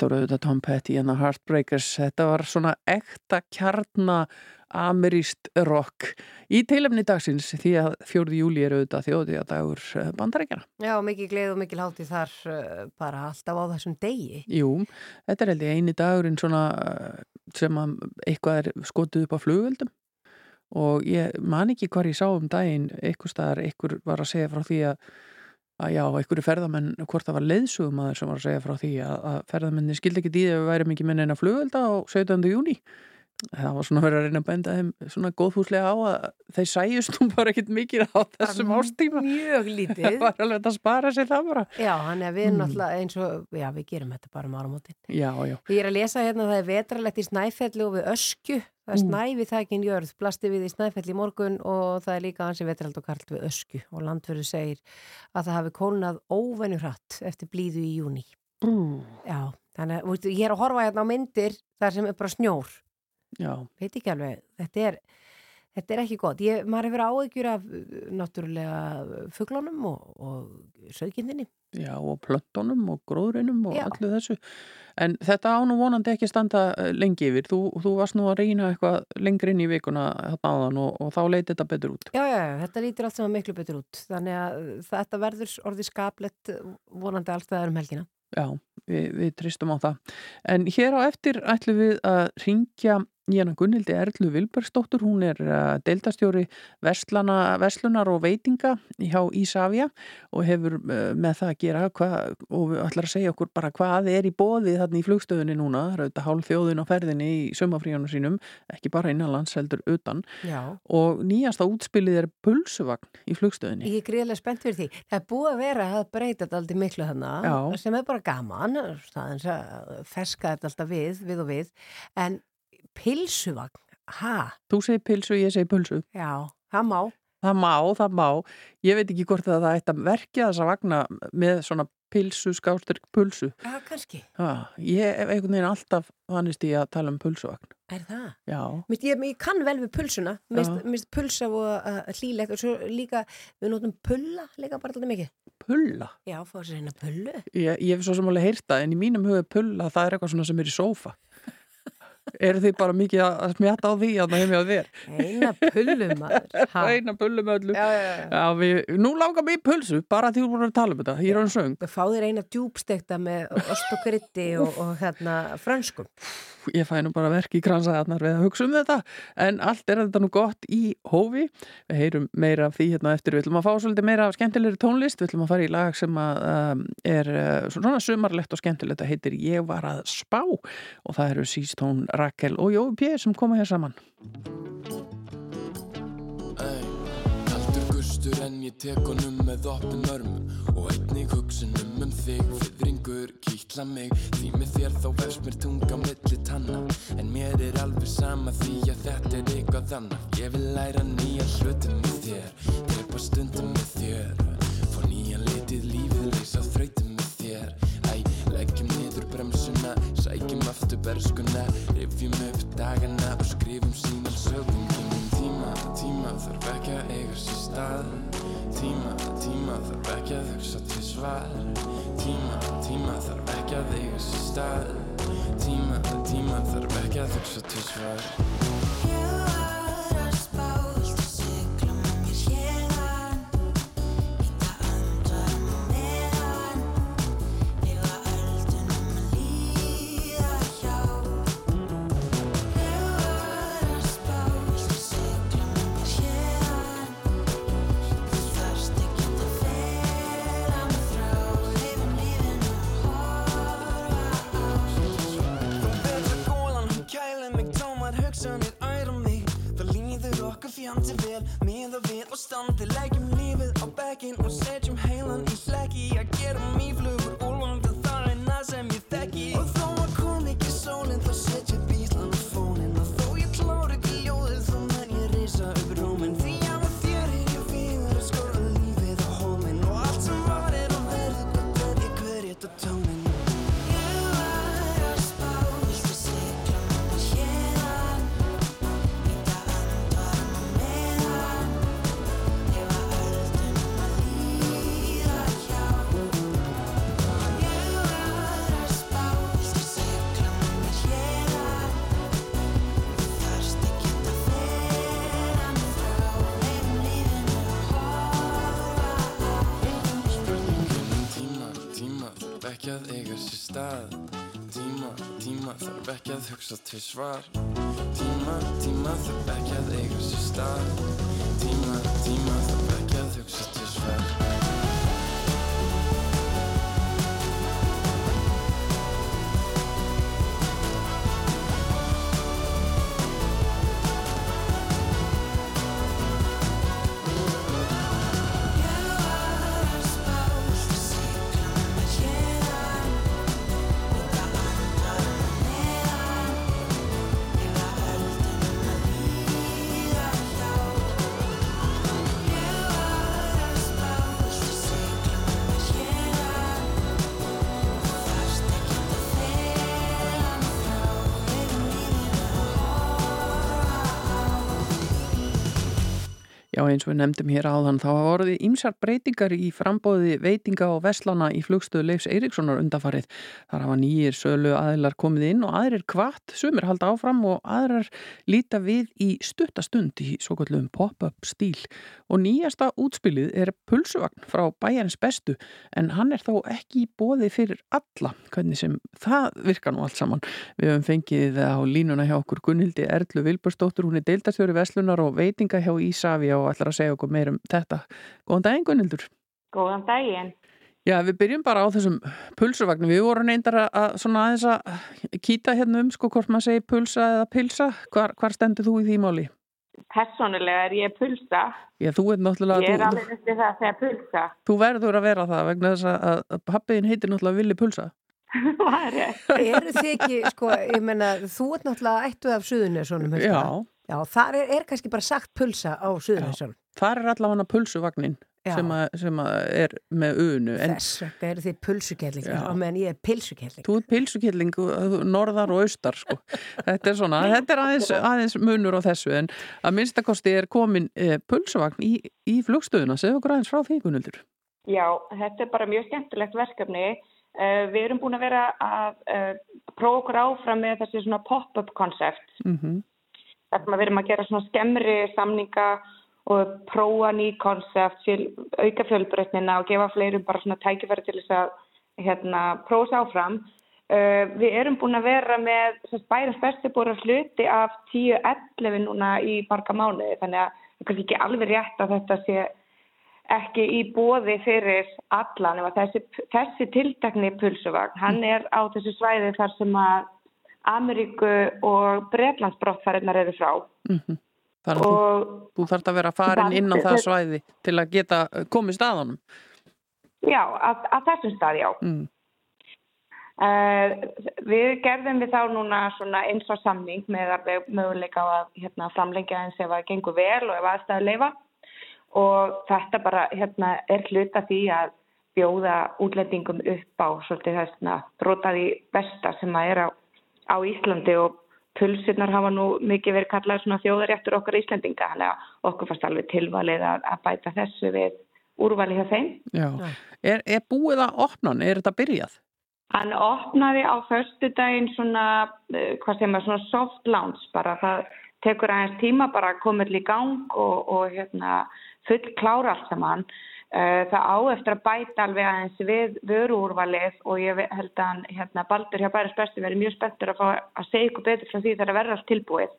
Þetta voru auðvitað Tom Petty en að Heartbreakers. Þetta var svona ekta kjarna ameríst rock í teilefni dagsins því að 4. júli er auðvitað þjóði að dagur bandarækjana. Já, mikið gleð og mikil hátíð þar uh, bara alltaf á þessum degi. Jú, þetta er held ég eini dagurinn svona uh, sem að eitthvað er skotið upp á flugveldum og ég man ekki hvar ég sá um daginn eitthvað staðar, eitthvað var að segja frá því að að já, einhverju ferðamenn, hvort það var leiðsugumæður sem var að segja frá því að, að ferðamenni skildi ekki dýði að við værum ekki minn eina flugvelda á 17. júni það var svona verið að reyna að benda þeim svona góðfúslega á að þeir sæjust nú bara ekkit mikið á þessum ástíma Mjög lítið. það var alveg að spara sér það bara Já, hann er við Mm. náttúrulega eins og, já, við gerum þetta bara um áramótin. já, já, Ég er að lesa hérna að það er vetralegt í Snæfelli og við ösku. Það er Mm. snæfi þakin jörð, blasti við í Snæfelli í morgun og það er líka hansi vetralegt og kalt við ösku. Og landverður segir að það hafi kólnað óvenju hratt eftir blíðu í júni. Brú. Já, þannig að ég er að horfa hérna á myndir þar sem er bara snjór. já. Veit ekki alveg, þetta er, þetta er ekki gott. Ég, maður hefur áhyggjur af uh, náttúrulega fuglunum og, og sögindinni. Já, og plöntunum og gróðrinum og Já. allu þessu. En þetta á nú vonandi ekki standa eh, lengi yfir. Þú, þú varst nú að reyna eitthvað lengri inn í vikuna þarna og, og þá leiti þetta betur út. Já, já, þetta lítur allt saman miklu betur út. Þannig að þetta verður orðið skaplegt vonandi alltaf um helgina. Já, við, við tristum á það. En hér á eftir ætlum við að ringja Jana Gunnildi Erlu Vilbergsdóttur, hún er uh, deildastjóri verslana, verslunar og veitinga hjá Ísafja og hefur uh, með það að gera hva, og ætlar að segja okkur bara hvað er í bóði þarna í flugstöðunni núna, það er auðvitað hálf þjóðin á ferðinni í sömafríjónu sínum, ekki bara innanlands heldur utan Já. og nýjasta útspilið er pulsuvagn í flugstöðunni. Ég er gríðlega spennt fyrir því. Það er búið að vera að breyta þetta aldrei miklu þannig sem er bara gaman, staðins að ferska þetta alltaf við, við og við, en pilsuvagn, ha? Þú segir pilsu, ég segir pulsu. Já, það má. Það má, það má. Ég veit ekki hvort að það ætti að verkja þessa vagna með svona pilsu, skástyrk pulsu. Já, kannski. Ha, ég hef einhvern veginn alltaf vannist í að tala um pulsuvagn. Er það? Já. Mist, ég, ég kann vel við pulsuna, mist, Já. mist pulsa og uh, hlýlegt og svo líka, við notum pulla líka bara alltaf mikið. Pulla? Já, fá sér hérna pullu. Ég, ég hef svo sem alveg heyrt það, en í mínum huga pulla það er eitthvað svona sem er í sófa. Eru þið bara mikið að að smjata á því að það hefði að þér? Eina pullu maður. Ha. Eina pullu með öllu. Já, já, já. Við, nú langar mér í pulsu, bara því þú voru að tala um þetta. Ég er hann söng. Fá þér eina djúbstekta með ost og krytti og, og hérna franskum. Ég fæ nú bara verk í kransaðarnar við að hugsa um þetta en allt er þetta nú gott í hófi við heyrum meira af því hérna á eftir við ætlum að fá svolítið meira af skemmtilegri tónlist við ætlum að fara í lag sem að um, er uh, svona sumarlegt og skemmtilegt það heitir Ég var að spá og það eru Sístón, Rakel og Jói P. sem koma hér saman. En ég tek honum með opnum örmum og einnig hugsunum um þig Fyðringur kýtla mig. Því með þér þá vefst mér tunga milli tanna en mér er alveg sama því að þetta er eitthvað annað. Ég vil læra nýja hlutum með þér drepa stundum með þér fá nýjan litið lífið leysa þrautum með þér sækjum aftur berskuna rifjum upp dagana og skrifum sínal sögum Tímum tíma, tíma þarf ekki að eiga sér stað. Tíma, tíma þarf ekki að hugsa til svar. Tíma, tíma þarf ekki að eiga sér stað. Tíma, tíma þarf ekki að hugsa til svar líður okkur til svar. Tíma, tíma þarf ekki að eiga sér stað. Tíma, tíma þarf Já, eins og við nefndum hér áðan, þá hafa orðið ýmsar breytingar í frambóði veitinga og veslana í flugstöðu Leifs Eiríkssonar undafarið. Þar hafa nýjir sölu aðilar komið inn og aðrir kvart, sumir halda áfram og aðrar líta við í stuttastund í svo kallum pop-up stíl. Og nýjasta útspilið er pulsuvagn frá bæjarins bestu, en hann er þó ekki í bóði fyrir alla, hvernig sem það virkar nú allt saman. Við höfum fengið á línuna hjá okkur Gunnildi Erlu Vilbursdóttur, hún er deildarstjóri veslunar og veitinga hjá Ísafi og ætlar að segja okkur meir um þetta. Góðan daginn Gunnildur. Góðan daginn. Já, við byrjum bara á þessum pulsuvagnum. Við vorum reyndar að, að svona aðeins að kýta hérna um sko hvort maður segir pulsa eða pilsa. Hvar, hvar stendur þú í því máli? Personulega er ég pulsa. Já, þú er náttúrulega... Ég er alveg eftir það að segja pulsa. þú verður að vera það vegna þess að, að pappiðin heitir náttúrulega Vili Pulsa. Það er rétt. Eru þið ekki, sko, ég menna, þú ert náttúrulega ættuð af Suðunessunum, Já. Já, þar er, er kannski bara sagt pulsa á Suðunessunum. Þar er allavega pulsuvagnin sem, að, sem að er með unu. Þess vegna eru þið pulsukellingar og meðan ég er pilsukelling. þú er pilsukilling norðar og austar sko. Þetta er svona, þetta er aðeins, aðeins munur á þessu en að minnstakosti er komin e, pulsuvagn í, í flugstöðuna. Segðu okkur aðeins frá því, Gunnildur. Já, þetta er bara mjög skemmtilegt verkefni. Uh, við erum búin að vera að uh, prófa okkur áfram með þessi svona pop-up koncept. Mm -hmm. Þar sem við erum að gera svona skemmri samninga og prófa ný koncept, auka fjölbreytnina og gefa fleirum bara svona tækifæri til þess að hérna, prófa sér áfram. Uh, við erum búin að vera með búin að hluti af 10-11 núna í marga mánuði þannig að það er kannski ekki alveg rétt að þetta sé ekki í bóði fyrir alla nema þessi, þessi tiltakni pulsuvagn, hann er á þessu svæði þar sem að Ameríku og Bretlandsbrottfærinar eru frá Mhm. Þannig að og þú, þarft að vera farin inn á það svæði til að geta komið staðanum. já, að, að þessum stað, já. Mm. Uh, við gerðum við þá núna svona eins og samning með möguleika að hérna, framlengja eins ef það gengur vel og ef aðstæðu leifa og þetta bara hérna, er hluta því að bjóða útlendingum upp á svolítið þessna brotaði besta sem að er á, á Íslandi og pulsirnar hafa nú mikið verið kallað svona þjóðaréttur okkar Íslandinga þannig að okkur fannst alveg tilvalið að, að bæta þessu við úrvali hjá þeim. Já. Er, er búið að opna hann? Er þetta byrjað? Hann opnaði á förstu daginn svona, uh, hvað sem er svona soft launch bara, það tekur aðeins tíma bara að koma til í gang og, og hérna, full klára allt saman. Uh, það á eftir að bæta alveg aðeins við vöruúrvalið og ég held að hann, hérna, Baldur hjá Bæris Bestu verið mjög spenntur að fá að segja ykkur betur frá því þegar að verða allt tilbúið.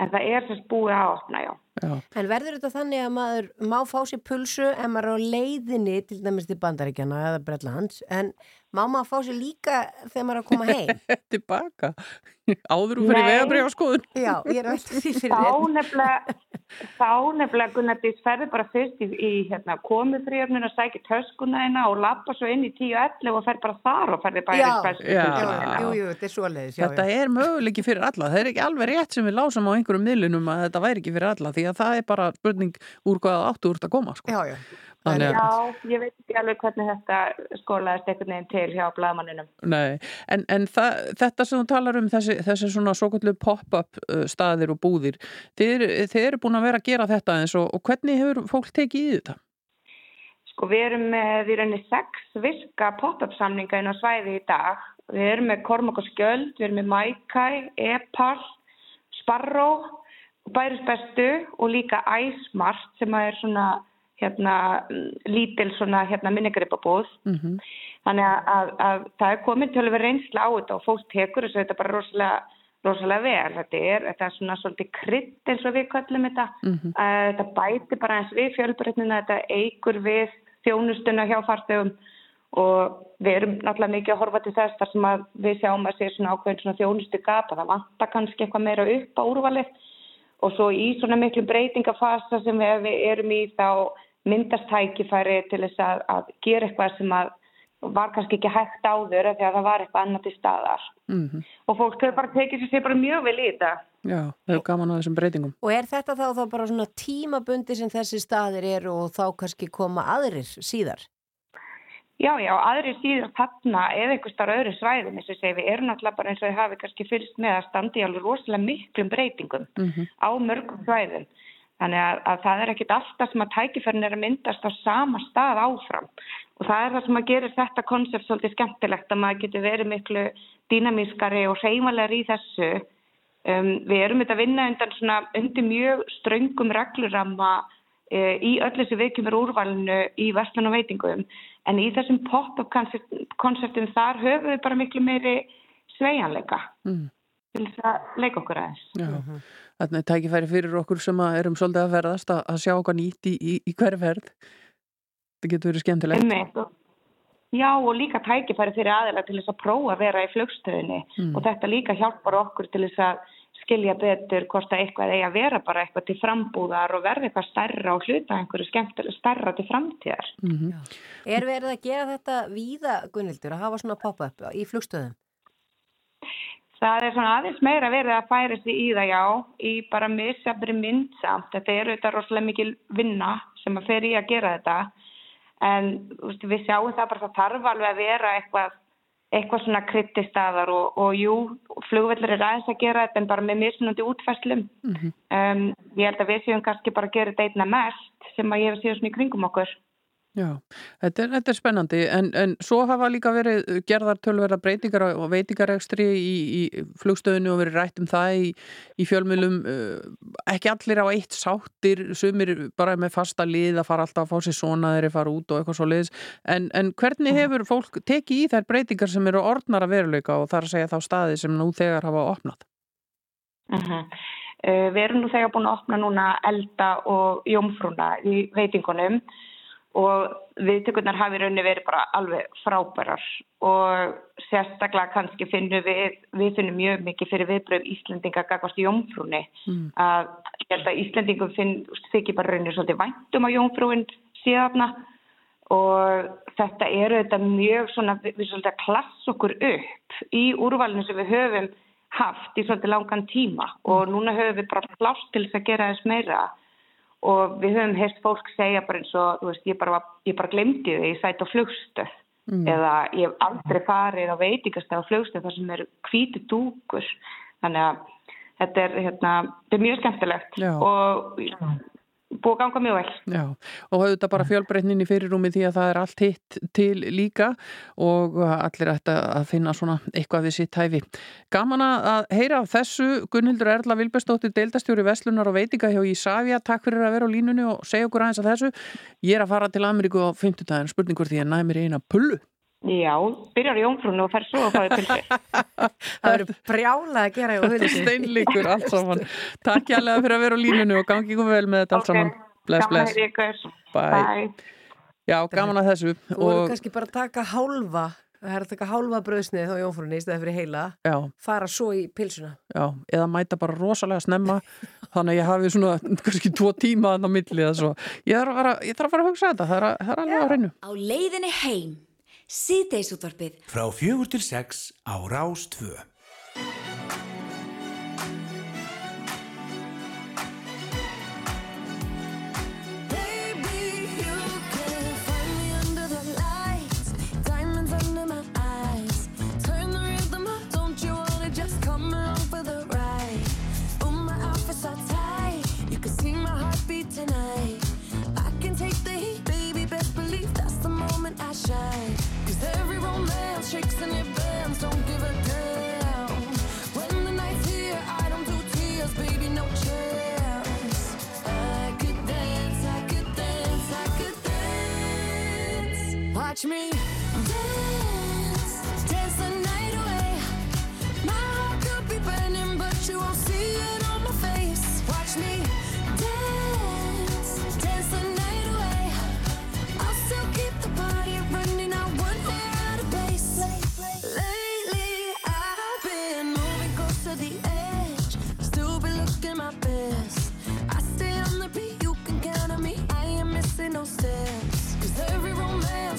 En það er þess búið að opna, já. Já. En verður þetta þannig að maður má fá sér pulsu en maður er á leiðinni til dæmis til Bandaríkjana eða Bretlands en má maður fá sér líka þegar maður er að koma heim? Tilbaka? Áður þú fyrir vegabrið á skoðun? Já, ég er alltaf því fyrir Þá þér. nefnilega, þá nefnilega Gunnar Dís ferði bara fyrst í, í hérna, komufríöfnun og sækir töskuna eina og lappa svo inn í 10.11 og fer bara þar og ferði bærið jú, þetta er er möguleiki fyrir alla. Það er ekki alveg rétt sem við lásum á einhverjum miðlunum að þetta væri ekki fyrir alla því að það er bara spurning úr hvaða áttu úr þetta koma. Sko. Já, já. Þannig Já, ég veit ekki alveg hvernig þetta skólaðist einhvern veginn til hjá blaðmanninum. nei, en, en það, þetta sem þú talar um, þessi, þessi svona svo kallu pop-up uh, staðir og búðir, eru- þið eru búin að vera að gera þetta eins og, og hvernig hefur fólk tekið í þetta? Sko við erum með í rauninni sex virka pop-up samninga inn á svæði í dag. Við erum með Kormak og Skjöld, við erum með Maikai, Epal, Sparrow, Bæris Bestu og líka Æsmart sem að er svona hérna lítil svona hérna minnigripabúð. Mm -hmm. Þannig að, að, að það er komin til að vera reynsla á þetta og fólk tekur þessu þetta bara rosalega, rosalega vel. Þetta er, þetta er svona svolítið krydd eins og við kallum þetta. Mhm. Uh, þetta bæti bara eins við fjölbreytnina, þetta eigur við þjónustuna hjá farþegum og við erum náttúrulega mikið að horfa til þess þar sem að við sjáum að sé svona ákveðin svona þjónustu gapa, það vantar kannski eitthvað meira upp á úrvalið og svo í svona miklu breytingafasa sem við erum í þá myndast tækifæri til þess að, að gera eitthvað sem að var kannski ekki hægt áður af því að það var eitthvað annað til staðar Mm og fólk hefur bara tekið sér bara mjög vel í þetta. Já, þau hefur gaman á þessum breytingum. Og er þetta þá, þá bara svona tímabundi sem þessi staðir eru og þá kannski koma aðrir síðar? Já, já, aðri síður þarna eða einhver starf öðru svæðum, eins og ég segi, við erum náttúrulega bara eins og þið hafi kannski fylgst með að standi alveg rosalega miklum breytingum Mm á mörgum svæðum. Þannig að, að það er ekkit alltaf sem að tækifærin er að myndast á sama stað áfram. Og það er það sem að gerir þetta konsept svolítið skemmtilegt að maður getur verið miklu dýnamískari og hreymalegri í þessu. Um, við erum þetta að vinna undan svona, undir mjög ströngum regluramma e, í öll þessu veikjumur úrvalinu í vestlun og veitingum. En í þessum pop-up konseptum þar höfum við bara miklu meiri sveigjanleika Mm. til þess að leika okkur aðeins. Já, þarna er tækifæri fyrir okkur sem að erum svolítið að ferðast að, að sjá okkar nýtt í, í, í hverju ferð. Það getur verið skemmtilegt. Já og líka tækifæri fyrir aðeila til þess að prófa að vera í flugstöðinni Mm. og þetta líka hjálpar okkur til þess að skilja betur hvort að eitthvað eigi að vera bara eitthvað til frambúðar og verða eitthvað stærra og hluta einhverju skemmtilega stærra til framtíðar. Mm Er verið að gera þetta víða, Gunnildur, að hafa svona pop-up í flugstöðum? Það er svona aðeins meira verið að færa sig í það já, í bara misjafnri mynd samt. Þetta er auðvitað rosalega mikil vinna sem að fer í að gera þetta. En veist, við sjáum það bara það þarf alveg að vera eitthvað, eitthvað svona kryttistæðar og, og jú, flugveldur er aðeins að gera þetta en bara með mismunandi útfæslum. Mhm. Um, ég held að við séum kannski bara að gera þetta einna mest sem að ég hef séð svona í kringum okkur. Já, þetta er, þetta er spennandi. En, en svo hafa líka verið gerðar tölverða breytingar og veitingarekstri í, í flugstöðinu og verið rætt um það í, í fjölmjölum ekki allir á eitt sáttir sumir bara með fasta lið að fara alltaf að fá sér svona þeirri fara út og eitthvað svo liðs en, en hvernig hefur fólk tekið í þær breytingar sem eru orðnar að veruleika og þar að segja þá staði sem nú þegar hafa opnað? Uh við erum nú þegar búin að opna núna elda og jómfrúna í veitingunum og viðtökurnar hafi raunni verið bara alveg frábærar. Og sérstaklega kannski finnum við, við finnum mjög mikið fyrir viðbröð Íslendinga gagvast í jómfrúni. Mm. að ég held að Íslendingum finn, þykir bara raunni svolítið væntum á jómfrúin síðarna og þetta eru þetta mjög svona, við svolítið að klassa okkur upp í úrvalinu sem við höfum haft í svolítið langan tíma. Og núna höfum við bara plást til þess að gera þess meira og við höfum heist fólk segja bara eins og, þú veist, ég bara, ég bara glemdi þau, ég sæti á flugstöð Mm. eða ég hef aldrei farið á veitingastæð á flugstöð þar sem eru hvíti dúkur þannig að þetta er, hérna, þetta er mjög skemmtilegt Já. og búið að ganga mjög vel. Já, og auðvitað bara fjölbreytnin í fyrirrúmi því að það er allt hitt til líka og allir ætti að finna svona eitthvað við sitt hæfi. Gaman að heyra af þessu Gunnhildur Erla Vilbestóttir, deildastjóri Veslunar og veitinga hjá Ísafja. Takk fyrir að vera á línunni og segja okkur aðeins að þessu. Ég er að fara til Ameríku á 50 daginn, spurningur því að næði mér eina pullu. Já, byrjar í jómfrúnu og fer svo að fáið pilsi. Það eru brjála að gera hjá Huldu. Steinleikur allt saman. Takk hjálpa fyrir að vera á línunni og gangi ykkur vel með þetta allt saman. Bless, Gaman að bless. heyra í ykkur. Bye. Já, gaman að þessu. Þú voru kannski bara að taka hálfa, það er að taka hálfa bröðsnið á jómfrunni í stæði fyrir heila, Já, fara svo í pilsuna. já, eða mæta bara rosalega snemma þannig að ég hafi svona kannski tvo tíma þannig á milli eða svo. Ég þarf að fara, ég þarf að, fara að hugsa þetta, það er, að- það er heim. Síðdeisútvarpið. Frá fjögur til sex á Rás 2. Baby, you can find me under the lights, diamonds under my eyes. Turn the rhythm up, don't you wanna just come along for the ride? My outfit's are tight, you can see my heartbeat tonight. I can take the heat, baby, best believe that's the moment I shine. Shakes and it bends, don't give a damn. When the night's here, I don't do tears, baby, no chance. I could dance, I could dance, I could dance. Watch me dance, dance the night away. My heart could be burning, but you won't see it on my face. Watch me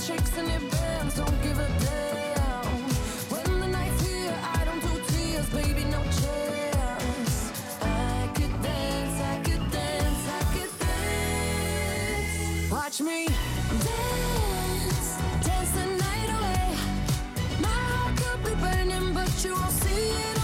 and. Don't give a damn. When the night's here, I don't do tears, baby, no chance. I could dance, I could dance, I could dance. Watch me dance, dance the night away. My heart could be burning, but you won't see it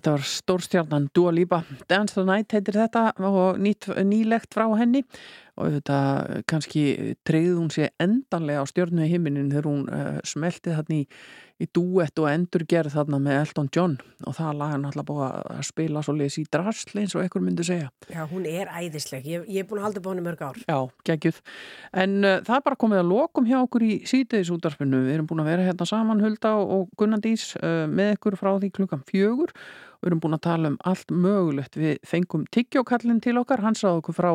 Þetta var stórstjarnan Dua Lipa Dance the Night heitir þetta og nýtt, nýlegt frá henni og þetta kannski treyði hún sér endanlega á stjörnu í himinin þegar hún uh, smelti þarna í, í duett og endurgerð þarna með Elton John og það laga náttúrulega búið að spila svo leys í drasli eins og ekkur myndi segja Já, hún er æðisleg. Ég, ég er búin að halda henni mörg ár. Já, geggjuð. En uh, það er bara komið að lokum hjá okkur í sítiðis útarpinu. Við erum búin að vera hérna saman Hulda og, og Gunnandís uh, með ykkur frá því klukkan fjögur. Við erum búin að tala um allt mögulegt. Við fengum tyggjókallin til okkar. Hann sáðu okkur frá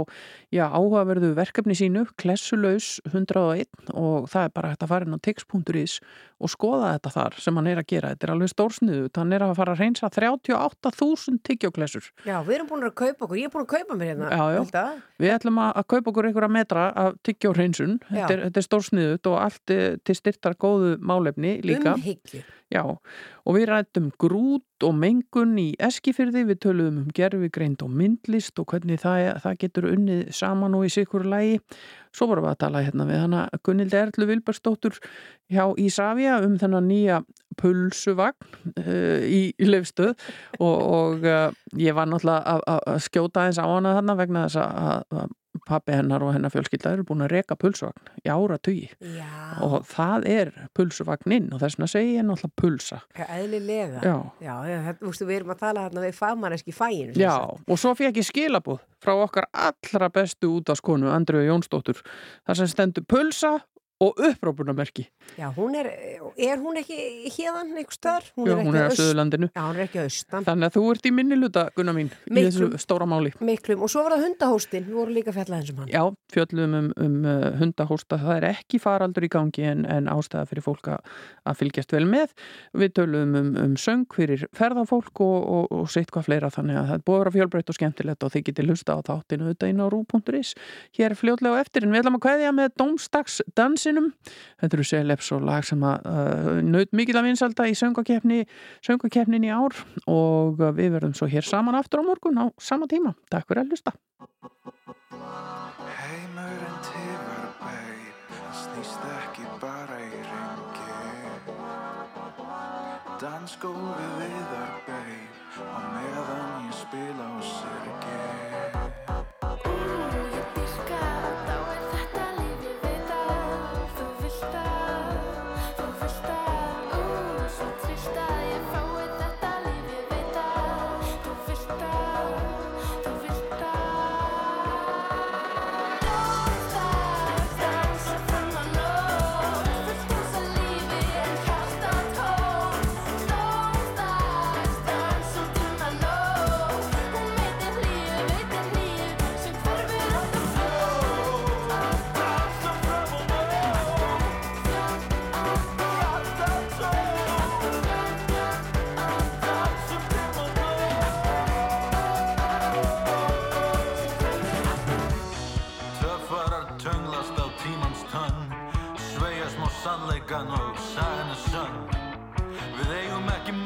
já, áhugaverðu verkefni sínu, Klessulaus 101 og það er bara hægt að fara inn á tix.is og skoða þetta þar sem hann er að gera. Þetta er alveg stórsniðu. Hann er að fara að reynsa 38.000 tyggjóklessur. Já, við erum búin að kaupa okkur. Ég er búin að kaupa mér hérna. Já, já. Við ætlum að að kaupa okkur einhverja metra af tyggjóhreinsun. Þetta er, þetta er stórsniðut og allt eh, til styrtar góðu málefni líka. Umhyggju. Já, og við rættum grút og mengun í eskifyrði, við töluðum um gerfigreind og myndlist og hvernig það, það getur unnið saman og í sikur lægi. Svo vorum við að tala hérna við hana Gunnildi Erlu Vilbersdóttur hjá Ísafja um þennan nýja pulsuvagn uh, í, í lefstöð og, og uh, ég var náttúrulega að, skjóta eins á hana þarna vegna þess að pappi hennar og hennar fjölskylda eru búin að reka pulsuvagn í ára tugi og það er pulsuvagninn og þess vegna segi ég náttúrulega pulsa Já, eðlilega. Já. Já, þú veist, við erum að tala hérna við fagmanneski fæinu. Já, og svo fekk ég skilabúð frá okkar allra bestu útaskonu Andreu Jónsdóttur þar sem stendur pulsa og upprópunamerki Já, hún er, er hún ekki hérðan einhver stöðar? Já, hún er á Suðurlandinu Já, hún er ekki austan. Þannig að þú ert í minni luta, Gunna mín í Miklum. þessu stóra máli Miklum. Og svo var það hundahóstin, við vorum líka fjallað eins um hann. Já, fjöllum um, um uh, hundahósta, það er ekki faraldur í gangi en, en ástæða fyrir fólk að, fylgjast vel með. Við tölum um, um söng fyrir ferðafólk og, og, og sitt hvað fleira þannig að það er búið að vera fjölbreytt og og Dómstagsdansinum. Þetta eru Seleps og lag sem að uh, naut mikil að vinsalda í söngakefni, söngakefnin í ár og uh, við verðum svo hér saman aftur á morgun á sama tíma. Takk fyrir að hlusta. Heimurinn tifar, hann snýst ekki bara í ringi. Dansgólfið viðar, babe, á meðan ég spila á sirgi.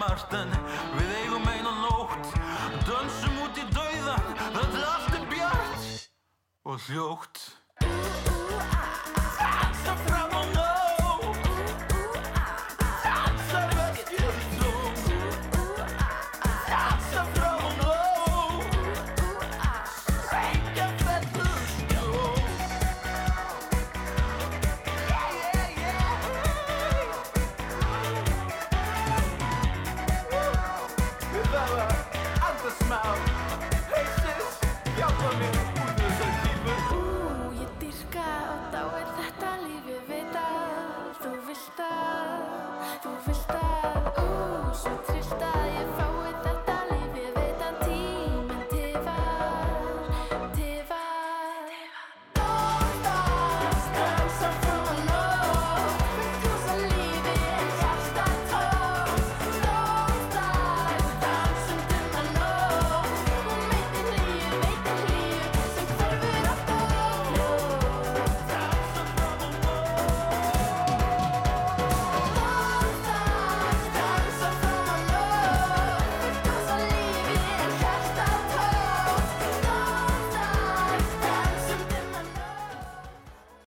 Margt en við eigum eina nótt. Dönsum út í dauðan, þetta allt er bjart. Og hljótt